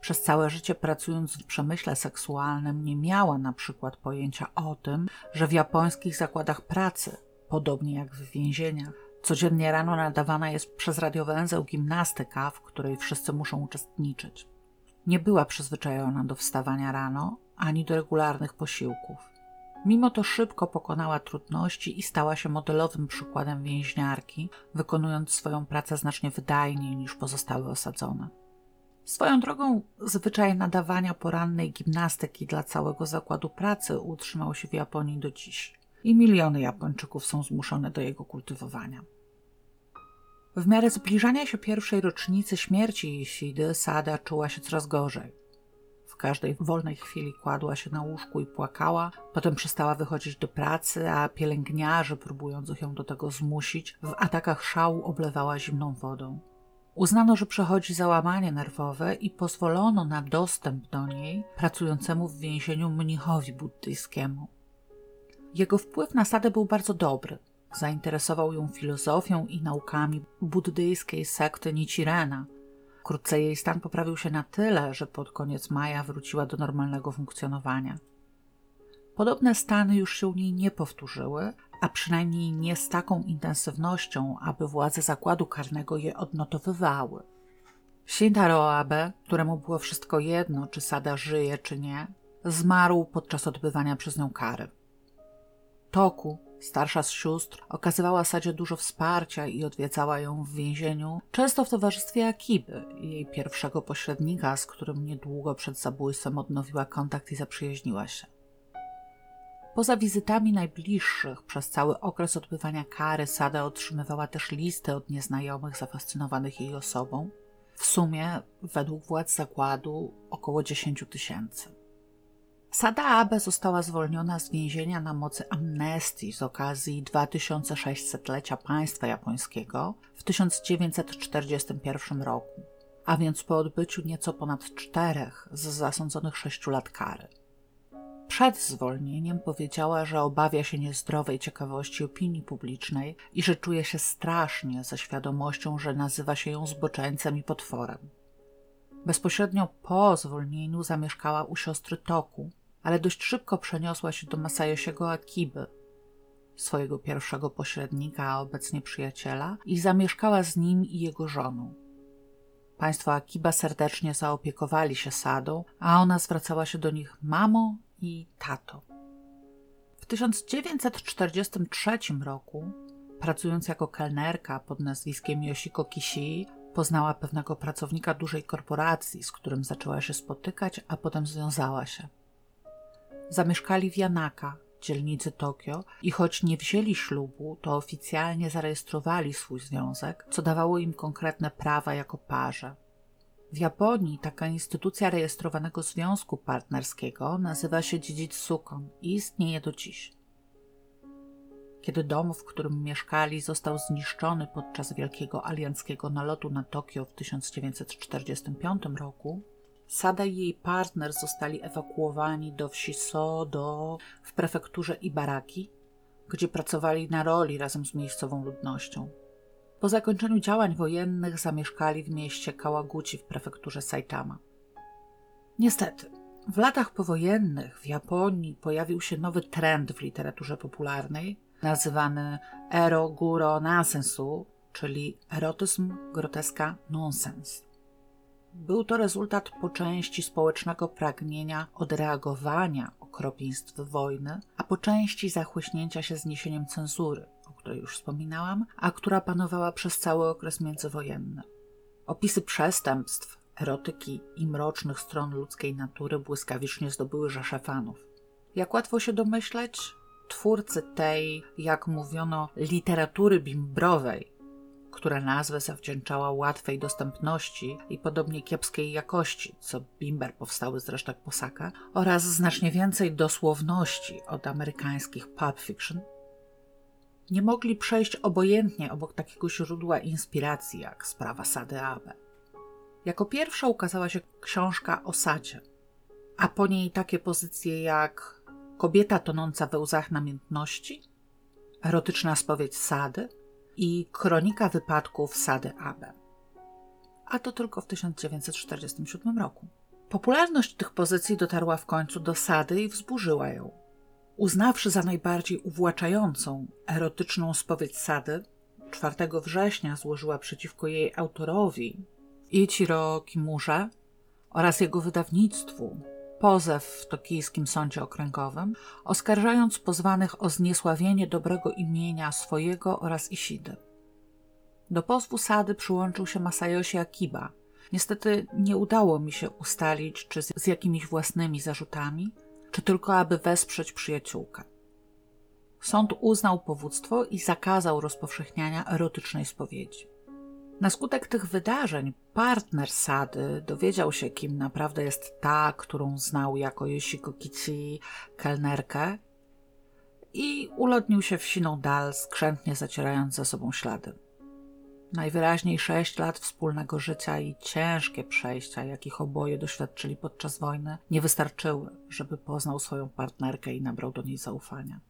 Speaker 1: Przez całe życie pracując w przemyśle seksualnym nie miała na przykład pojęcia o tym, że w japońskich zakładach pracy, podobnie jak w więzieniach, codziennie rano nadawana jest przez radiowęzeł gimnastyka, w której wszyscy muszą uczestniczyć. Nie była przyzwyczajona do wstawania rano ani do regularnych posiłków. Mimo to szybko pokonała trudności i stała się modelowym przykładem więźniarki, wykonując swoją pracę znacznie wydajniej niż pozostałe osadzone. Swoją drogą, zwyczaj nadawania porannej gimnastyki dla całego zakładu pracy utrzymał się w Japonii do dziś i miliony Japończyków są zmuszone do jego kultywowania. W miarę zbliżania się pierwszej rocznicy śmierci Isidy, Sada czuła się coraz gorzej każdej wolnej chwili kładła się na łóżku i płakała, potem przestała wychodzić do pracy, a pielęgniarze, próbując ją do tego zmusić, w atakach szału oblewała zimną wodą. Uznano, że przechodzi załamanie nerwowe i pozwolono na dostęp do niej pracującemu w więzieniu mnichowi buddyjskiemu. Jego wpływ na Sadę był bardzo dobry. Zainteresował ją filozofią i naukami buddyjskiej sekty Nichirena, Wkrótce jej stan poprawił się na tyle, że pod koniec maja wróciła do normalnego funkcjonowania. Podobne stany już się u niej nie powtórzyły, a przynajmniej nie z taką intensywnością, aby władze zakładu karnego je odnotowywały. Shintaro Abe, któremu było wszystko jedno, czy Sada żyje, czy nie, zmarł podczas odbywania przez nią kary. Toku, Starsza z sióstr okazywała Sadzie dużo wsparcia i odwiedzała ją w więzieniu, często w towarzystwie Akiby, jej pierwszego pośrednika, z którym niedługo przed zabójstwem odnowiła kontakt i zaprzyjaźniła się. Poza wizytami najbliższych przez cały okres odbywania kary Sada otrzymywała też listy od nieznajomych zafascynowanych jej osobą. W sumie, według władz zakładu, około 10 tysięcy. Sada Abe została zwolniona z więzienia na mocy amnestii z okazji 2600-lecia państwa japońskiego w 1941 roku, a więc po odbyciu nieco ponad czterech z zasądzonych sześciu lat kary. Przed zwolnieniem powiedziała, że obawia się niezdrowej ciekawości opinii publicznej i że czuje się strasznie ze świadomością, że nazywa się ją zboczeńcem i potworem. Bezpośrednio po zwolnieniu zamieszkała u siostry Toku, ale dość szybko przeniosła się do Masayosiego Akiby, swojego pierwszego pośrednika, a obecnie przyjaciela, i zamieszkała z nim i jego żoną. Państwo Akiba serdecznie zaopiekowali się Sadą, a ona zwracała się do nich mamo i tato. W 1943 roku, pracując jako kelnerka pod nazwiskiem Yoshiko Kishii, poznała pewnego pracownika dużej korporacji, z którym zaczęła się spotykać, a potem związała się. Zamieszkali w Janaka, dzielnicy Tokio, i choć nie wzięli ślubu, to oficjalnie zarejestrowali swój związek, co dawało im konkretne prawa jako parze. W Japonii taka instytucja rejestrowanego związku partnerskiego nazywa się Jijitsukon i istnieje do dziś. Kiedy dom, w którym mieszkali, został zniszczony podczas wielkiego alianckiego nalotu na Tokio w 1945 roku, Sada i jej partner zostali ewakuowani do wsi Sodo w prefekturze Ibaraki, gdzie pracowali na roli razem z miejscową ludnością. Po zakończeniu działań wojennych zamieszkali w mieście Kawaguchi w prefekturze Saitama. Niestety, w latach powojennych w Japonii pojawił się nowy trend w literaturze popularnej, nazywany ero guro nansensu, czyli erotyzm, groteska, nonsens. Był to rezultat po części społecznego pragnienia odreagowania okropieństw wojny, a po części zachłyśnięcia się zniesieniem cenzury, o której już wspominałam, a która panowała przez cały okres międzywojenny. Opisy przestępstw, erotyki i mrocznych stron ludzkiej natury błyskawicznie zdobyły rzesze fanów. Jak łatwo się domyśleć, twórcy tej, jak mówiono, literatury bimbrowej, która nazwę zawdzięczała łatwej dostępności i podobnie kiepskiej jakości, co bimber powstały z resztek posaka, oraz znacznie więcej dosłowności od amerykańskich pulp fiction, nie mogli przejść obojętnie obok takiego źródła inspiracji jak sprawa Sady Abe. Jako pierwsza ukazała się książka o Sadzie, a po niej takie pozycje jak Kobieta tonąca we łzach namiętności, Erotyczna spowiedź Sady i Kronika wypadków Sady Abe. A to tylko w 1947 roku. Popularność tych pozycji dotarła w końcu do Sady i wzburzyła ją. Uznawszy za najbardziej uwłaczającą erotyczną spowiedź Sady, 4 września złożyła przeciwko jej autorowi Ichiro Kimurze oraz jego wydawnictwu pozew w tokijskim sądzie okręgowym, oskarżając pozwanych o zniesławienie dobrego imienia swojego oraz Isidy. Do pozwu Sady przyłączył się Masayoshi Akiba. Niestety nie udało mi się ustalić, czy z, jakimiś własnymi zarzutami, czy tylko aby wesprzeć przyjaciółkę. Sąd uznał powództwo i zakazał rozpowszechniania erotycznej spowiedzi. Na skutek tych wydarzeń partner Sady dowiedział się, kim naprawdę jest ta, którą znał jako Yoshiko Kichi, kelnerkę i ulotnił się w siną dal, skrzętnie zacierając za sobą ślady. Najwyraźniej sześć lat wspólnego życia i ciężkie przejścia, jakich oboje doświadczyli podczas wojny, nie wystarczyły, żeby poznał swoją partnerkę i nabrał do niej zaufania.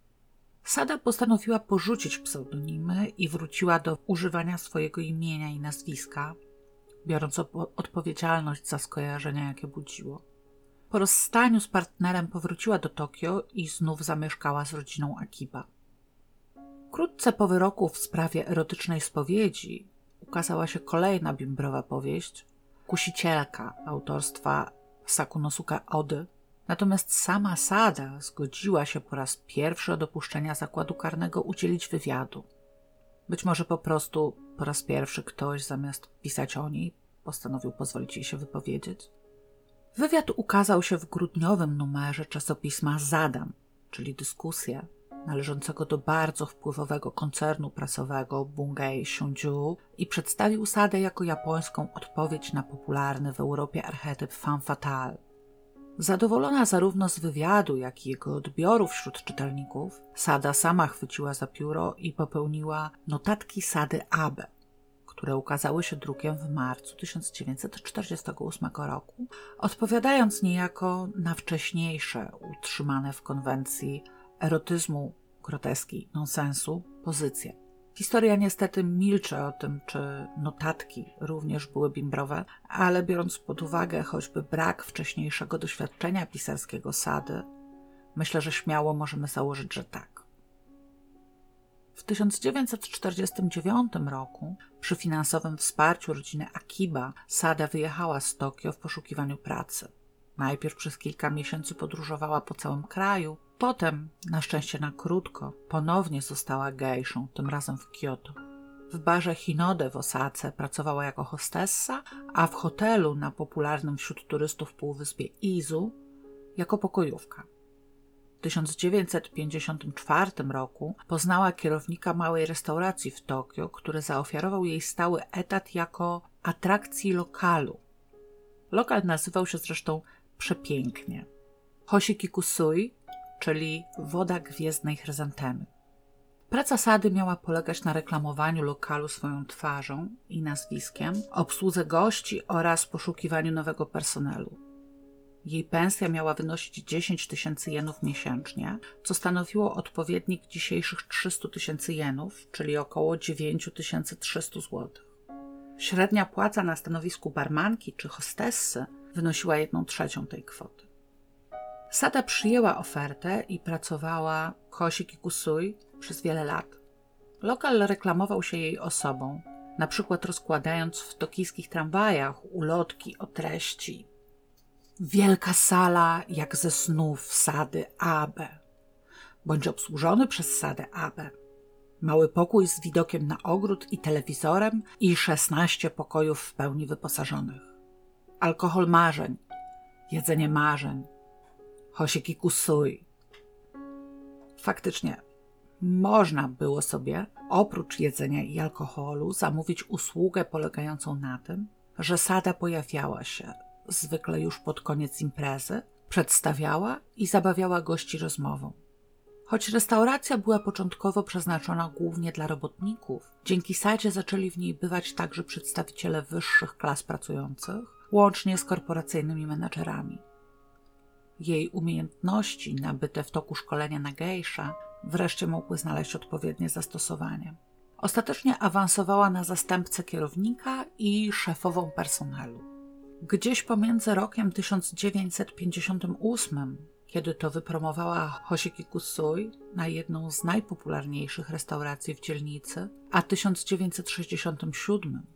Speaker 1: Sada postanowiła porzucić pseudonimy i wróciła do używania swojego imienia i nazwiska, biorąc odpowiedzialność za skojarzenia, jakie budziło. Po rozstaniu z partnerem powróciła do Tokio i znów zamieszkała z rodziną Akiba. Wkrótce po wyroku w sprawie erotycznej spowiedzi ukazała się kolejna bimbrowa powieść Kusicielka autorstwa Sakunosuka Ody, Natomiast sama Sada zgodziła się po raz pierwszy od opuszczenia zakładu karnego udzielić wywiadu. Być może po prostu po raz pierwszy ktoś, zamiast pisać o niej, postanowił pozwolić jej się wypowiedzieć. Wywiad ukazał się w grudniowym numerze czasopisma Zadam, czyli dyskusja, należącego do bardzo wpływowego koncernu prasowego Bungei Shunju i przedstawił Sadę jako japońską odpowiedź na popularny w Europie archetyp femme fatale Zadowolona zarówno z wywiadu, jak i jego odbioru wśród czytelników, Sada sama chwyciła za pióro i popełniła notatki Sady Abe, które ukazały się drukiem w marcu 1948 roku, odpowiadając niejako na wcześniejsze, utrzymane w konwencji erotyzmu, groteski, nonsensu pozycje. Historia niestety milczy o tym, czy notatki również były bimbrowe, ale biorąc pod uwagę choćby brak wcześniejszego doświadczenia pisarskiego Sady, myślę, że śmiało możemy założyć, że tak. W 1949 roku, przy finansowym wsparciu rodziny Akiba, Sada wyjechała z Tokio w poszukiwaniu pracy. Najpierw przez kilka miesięcy podróżowała po całym kraju, Potem, na szczęście na krótko, ponownie została gejszą, tym razem w Kyoto. W barze Hinode w Osace pracowała jako hostessa, a w hotelu na popularnym wśród turystów półwyspie Izu jako pokojówka. W 1954 roku poznała kierownika małej restauracji w Tokio, który zaoferował jej stały etat jako atrakcji lokalu. Lokal nazywał się zresztą przepięknie. Hoshiki Kusui czyli woda gwiezdnej chryzantemy. Praca Sady miała polegać na reklamowaniu lokalu swoją twarzą i nazwiskiem, obsłudze gości oraz poszukiwaniu nowego personelu. Jej pensja miała wynosić 10 tysięcy jenów miesięcznie, co stanowiło odpowiednik dzisiejszych 300 tysięcy jenów, czyli około 9300 zł. Średnia płaca na stanowisku barmanki czy hostessy wynosiła 1 trzecią tej kwoty. Sada przyjęła ofertę i pracowała Kosi Kikusui przez wiele lat. Lokal reklamował się jej osobą, na przykład rozkładając w tokijskich tramwajach ulotki o treści Wielka sala jak ze snów Sady Abe, bądź obsłużony przez Sadę Abe. Mały pokój z widokiem na ogród i telewizorem i 16 pokojów w pełni wyposażonych. Alkohol marzeń, jedzenie marzeń, hosiki kusui. Faktycznie, można było sobie, oprócz jedzenia i alkoholu, zamówić usługę polegającą na tym, że sada pojawiała się, zwykle już pod koniec imprezy, przedstawiała i zabawiała gości rozmową. Choć restauracja była początkowo przeznaczona głównie dla robotników, dzięki sadzie zaczęli w niej bywać także przedstawiciele wyższych klas pracujących, łącznie z korporacyjnymi menedżerami. Jej umiejętności nabyte w toku szkolenia na gejsza wreszcie mogły znaleźć odpowiednie zastosowanie. Ostatecznie awansowała na zastępcę kierownika i szefową personelu. Gdzieś pomiędzy rokiem 1958, kiedy to wypromowała Hoshiki Kusui na jedną z najpopularniejszych restauracji w dzielnicy, a 1967,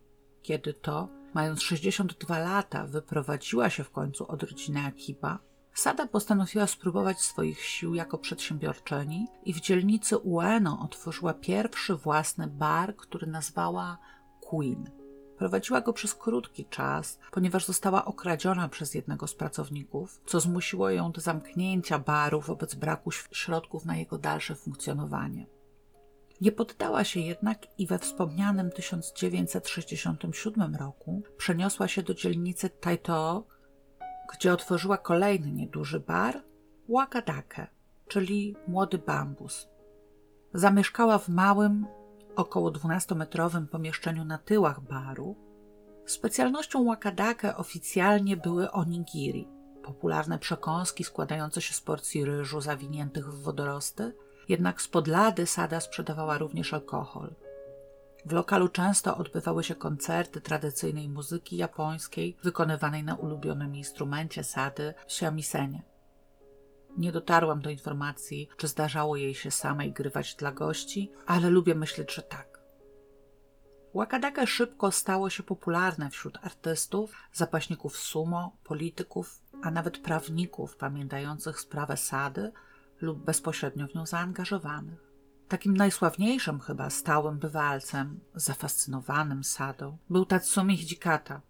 Speaker 1: kiedy to, mając 62 lata, wyprowadziła się w końcu od rodziny Akiba, Sada postanowiła spróbować swoich sił jako przedsiębiorczyni i w dzielnicy Ueno otworzyła pierwszy własny bar, który nazwała Queen. Prowadziła go przez krótki czas, ponieważ została okradziona przez jednego z pracowników, co zmusiło ją do zamknięcia baru wobec braku środków na jego dalsze funkcjonowanie. Nie poddała się jednak i we wspomnianym 1967 roku przeniosła się do dzielnicy Taito, gdzie otworzyła kolejny nieduży bar Wakadake, czyli Młody Bambus. Zamieszkała w małym, około 12-metrowym pomieszczeniu na tyłach baru. Specjalnością Wakadake oficjalnie były onigiri, popularne przekąski składające się z porcji ryżu zawiniętych w wodorosty, jednak spod lady Sada sprzedawała również alkohol. W lokalu często odbywały się koncerty tradycyjnej muzyki japońskiej wykonywanej na ulubionym instrumencie Sady shamisen. Nie dotarłam do informacji, czy zdarzało jej się samej grywać dla gości, ale lubię myśleć, że tak. Wakadaka szybko stało się popularne wśród artystów, zapaśników sumo, polityków, a nawet prawników pamiętających sprawę Sady lub bezpośrednio w nią zaangażowanych. Takim najsławniejszym chyba stałym bywalcem, zafascynowanym Sadą, był Tatsumi Hijikata,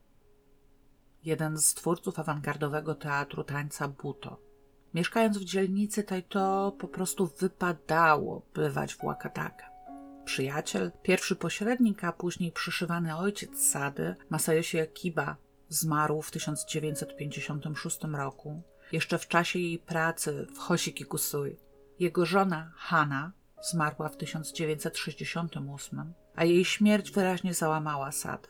Speaker 1: jeden z twórców awangardowego teatru tańca Buto. Mieszkając w dzielnicy Taito po prostu wypadało bywać w Wakataka. Przyjaciel, pierwszy pośrednik, a później przyszywany ojciec Sady, Masayoshi Akiba, zmarł w 1956 roku, jeszcze w czasie jej pracy w Hoshiki Kusui. Jego żona Hana zmarła w 1968, a jej śmierć wyraźnie załamała Sadę.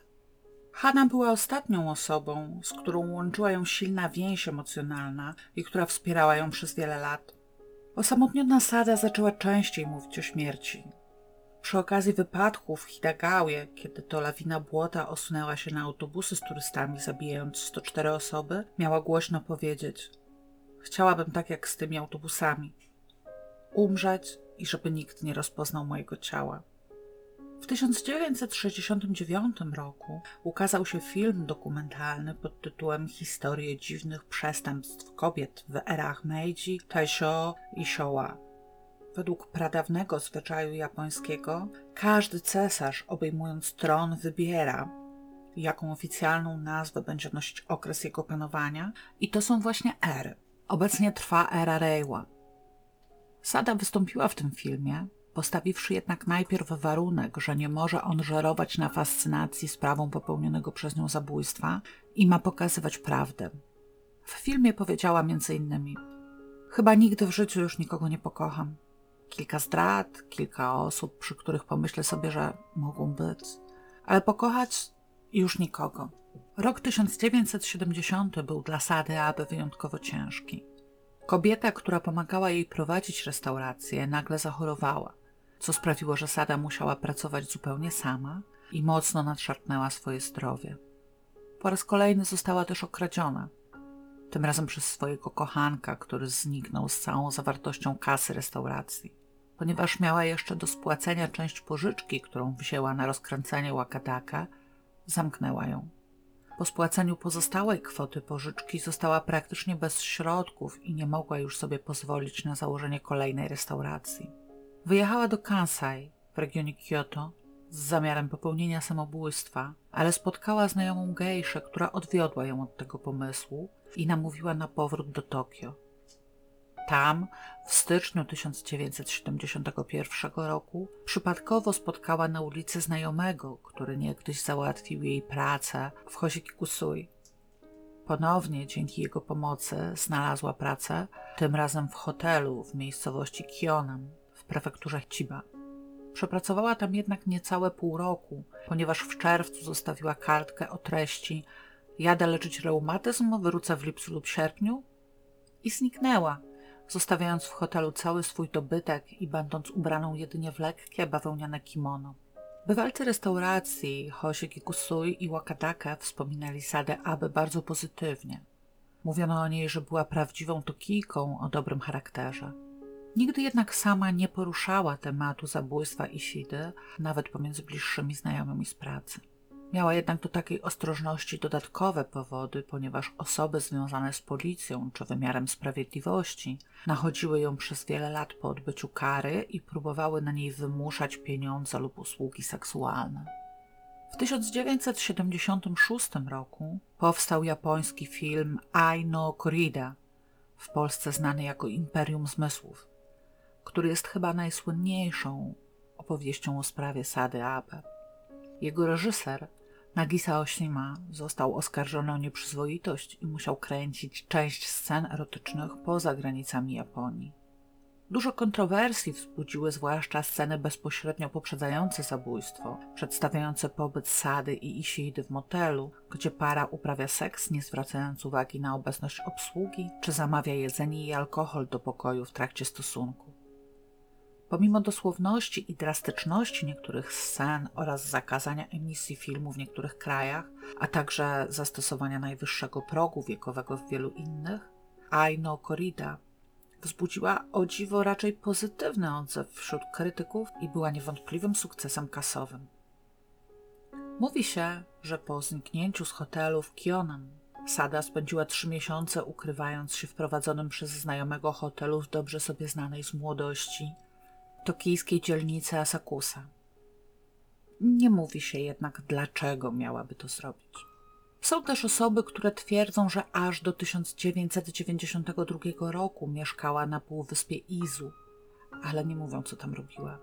Speaker 1: Hanna była ostatnią osobą, z którą łączyła ją silna więź emocjonalna i która wspierała ją przez wiele lat. Osamotniona Sada zaczęła częściej mówić o śmierci. Przy okazji wypadku w Hidagawie, kiedy to lawina błota osunęła się na autobusy z turystami, zabijając 104 osoby, miała głośno powiedzieć: Chciałabym tak jak z tymi autobusami. Umrzeć i żeby nikt nie rozpoznał mojego ciała. W 1969 roku ukazał się film dokumentalny pod tytułem Historie dziwnych przestępstw kobiet w erach Meiji, Taisho i Showa. Według pradawnego zwyczaju japońskiego, każdy cesarz obejmując tron wybiera, jaką oficjalną nazwę będzie nosić okres jego panowania, i to są właśnie ery. Obecnie trwa era Reiwa. Sada wystąpiła w tym filmie, postawiwszy jednak najpierw warunek, że nie może on żerować na fascynacji sprawą popełnionego przez nią zabójstwa i ma pokazywać prawdę. W filmie powiedziała innymi: Chyba nigdy w życiu już nikogo nie pokocham. Kilka zdrad, kilka osób, przy których pomyślę sobie, że mogą być, ale pokochać już nikogo. Rok 1970 był dla Sady Aby wyjątkowo ciężki. Kobieta, która pomagała jej prowadzić restaurację, nagle zachorowała co sprawiło, że Sada musiała pracować zupełnie sama i mocno nadszarpnęła swoje zdrowie. Po raz kolejny została też okradziona, tym razem przez swojego kochanka, który zniknął z całą zawartością kasy restauracji. Ponieważ miała jeszcze do spłacenia część pożyczki, którą wzięła na rozkręcenie Wakadaka, zamknęła ją. Po spłaceniu pozostałej kwoty pożyczki została praktycznie bez środków i nie mogła już sobie pozwolić na założenie kolejnej restauracji. Wyjechała do Kansai, w regionie Kyoto z zamiarem popełnienia samobójstwa, ale spotkała znajomą gejszę, która odwiodła ją od tego pomysłu i namówiła na powrót do Tokio. Tam, w styczniu 1971 roku, przypadkowo spotkała na ulicy znajomego, który niegdyś załatwił jej pracę w Hoshikikusui. Ponownie dzięki jego pomocy znalazła pracę, tym razem w hotelu w miejscowości Kionan w prefekturze Chiba. Przepracowała tam jednak niecałe pół roku, ponieważ w czerwcu zostawiła kartkę o treści Jadę leczyć reumatyzm, wrócę w lipcu lub sierpniu i zniknęła, zostawiając w hotelu cały swój dobytek i będąc ubraną jedynie w lekkie bawełniane kimono. Bywalcy restauracji Hoshiki Kusui i Wakataka wspominali Sadę Abe bardzo pozytywnie. Mówiono o niej, że była prawdziwą tokijką o dobrym charakterze. Nigdy jednak sama nie poruszała tematu zabójstwa Isidy, nawet pomiędzy bliższymi znajomymi z pracy. Miała jednak do takiej ostrożności dodatkowe powody, ponieważ osoby związane z policją czy wymiarem sprawiedliwości nachodziły ją przez wiele lat po odbyciu kary i próbowały na niej wymuszać pieniądze lub usługi seksualne. W 1976 roku powstał japoński film Ai no Korida, w Polsce znany jako Imperium Zmysłów, który jest chyba najsłynniejszą opowieścią o sprawie Sady Abe. Jego reżyser Nagisa Oshima został oskarżony o nieprzyzwoitość i musiał kręcić część scen erotycznych poza granicami Japonii. Dużo kontrowersji wzbudziły zwłaszcza sceny bezpośrednio poprzedzające zabójstwo, przedstawiające pobyt Sady i Isidy w motelu, gdzie para uprawia seks, nie zwracając uwagi na obecność obsługi, czy zamawia jedzenie i alkohol do pokoju w trakcie stosunku. Pomimo dosłowności i drastyczności niektórych scen oraz zakazania emisji filmu w niektórych krajach, a także zastosowania najwyższego progu wiekowego w wielu innych, Aino Corrida wzbudziła o dziwo raczej pozytywny odzew wśród krytyków i była niewątpliwym sukcesem kasowym. Mówi się, że po zniknięciu z hotelu w Kionan Sada spędziła trzy miesiące ukrywając się w prowadzonym przez znajomego hotelu w dobrze sobie znanej z młodości tokijskiej dzielnicy Asakusa. Nie mówi się jednak, dlaczego miałaby to zrobić. Są też osoby, które twierdzą, że aż do 1992 roku mieszkała na półwyspie Izu, ale nie mówią, co tam robiła.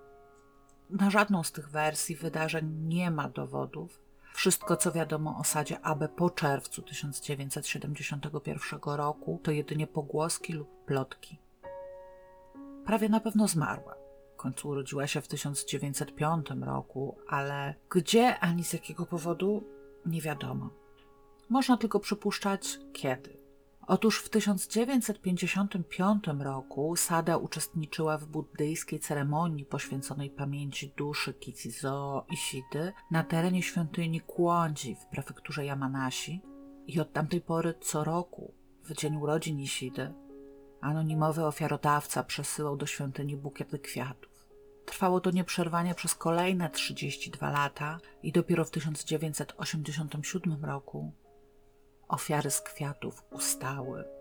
Speaker 1: Na żadną z tych wersji wydarzeń nie ma dowodów. Wszystko, co wiadomo o sadzie Abe po czerwcu 1971 roku, to jedynie pogłoski lub plotki. Prawie na pewno zmarła końcu urodziła się w 1905 roku, ale gdzie ani z jakiego powodu nie wiadomo. Można tylko przypuszczać kiedy. Otóż w 1955 roku Sada uczestniczyła w buddyjskiej ceremonii poświęconej pamięci duszy Kichizo Ishidy na terenie świątyni Kłądzi w prefekturze Yamanashi i od tamtej pory co roku, w dzień urodzin Ishidy, anonimowy ofiarodawca przesyłał do świątyni bukiety kwiatów. Trwało to nieprzerwanie przez kolejne 32 lata i dopiero w 1987 roku ofiary z kwiatów ustały.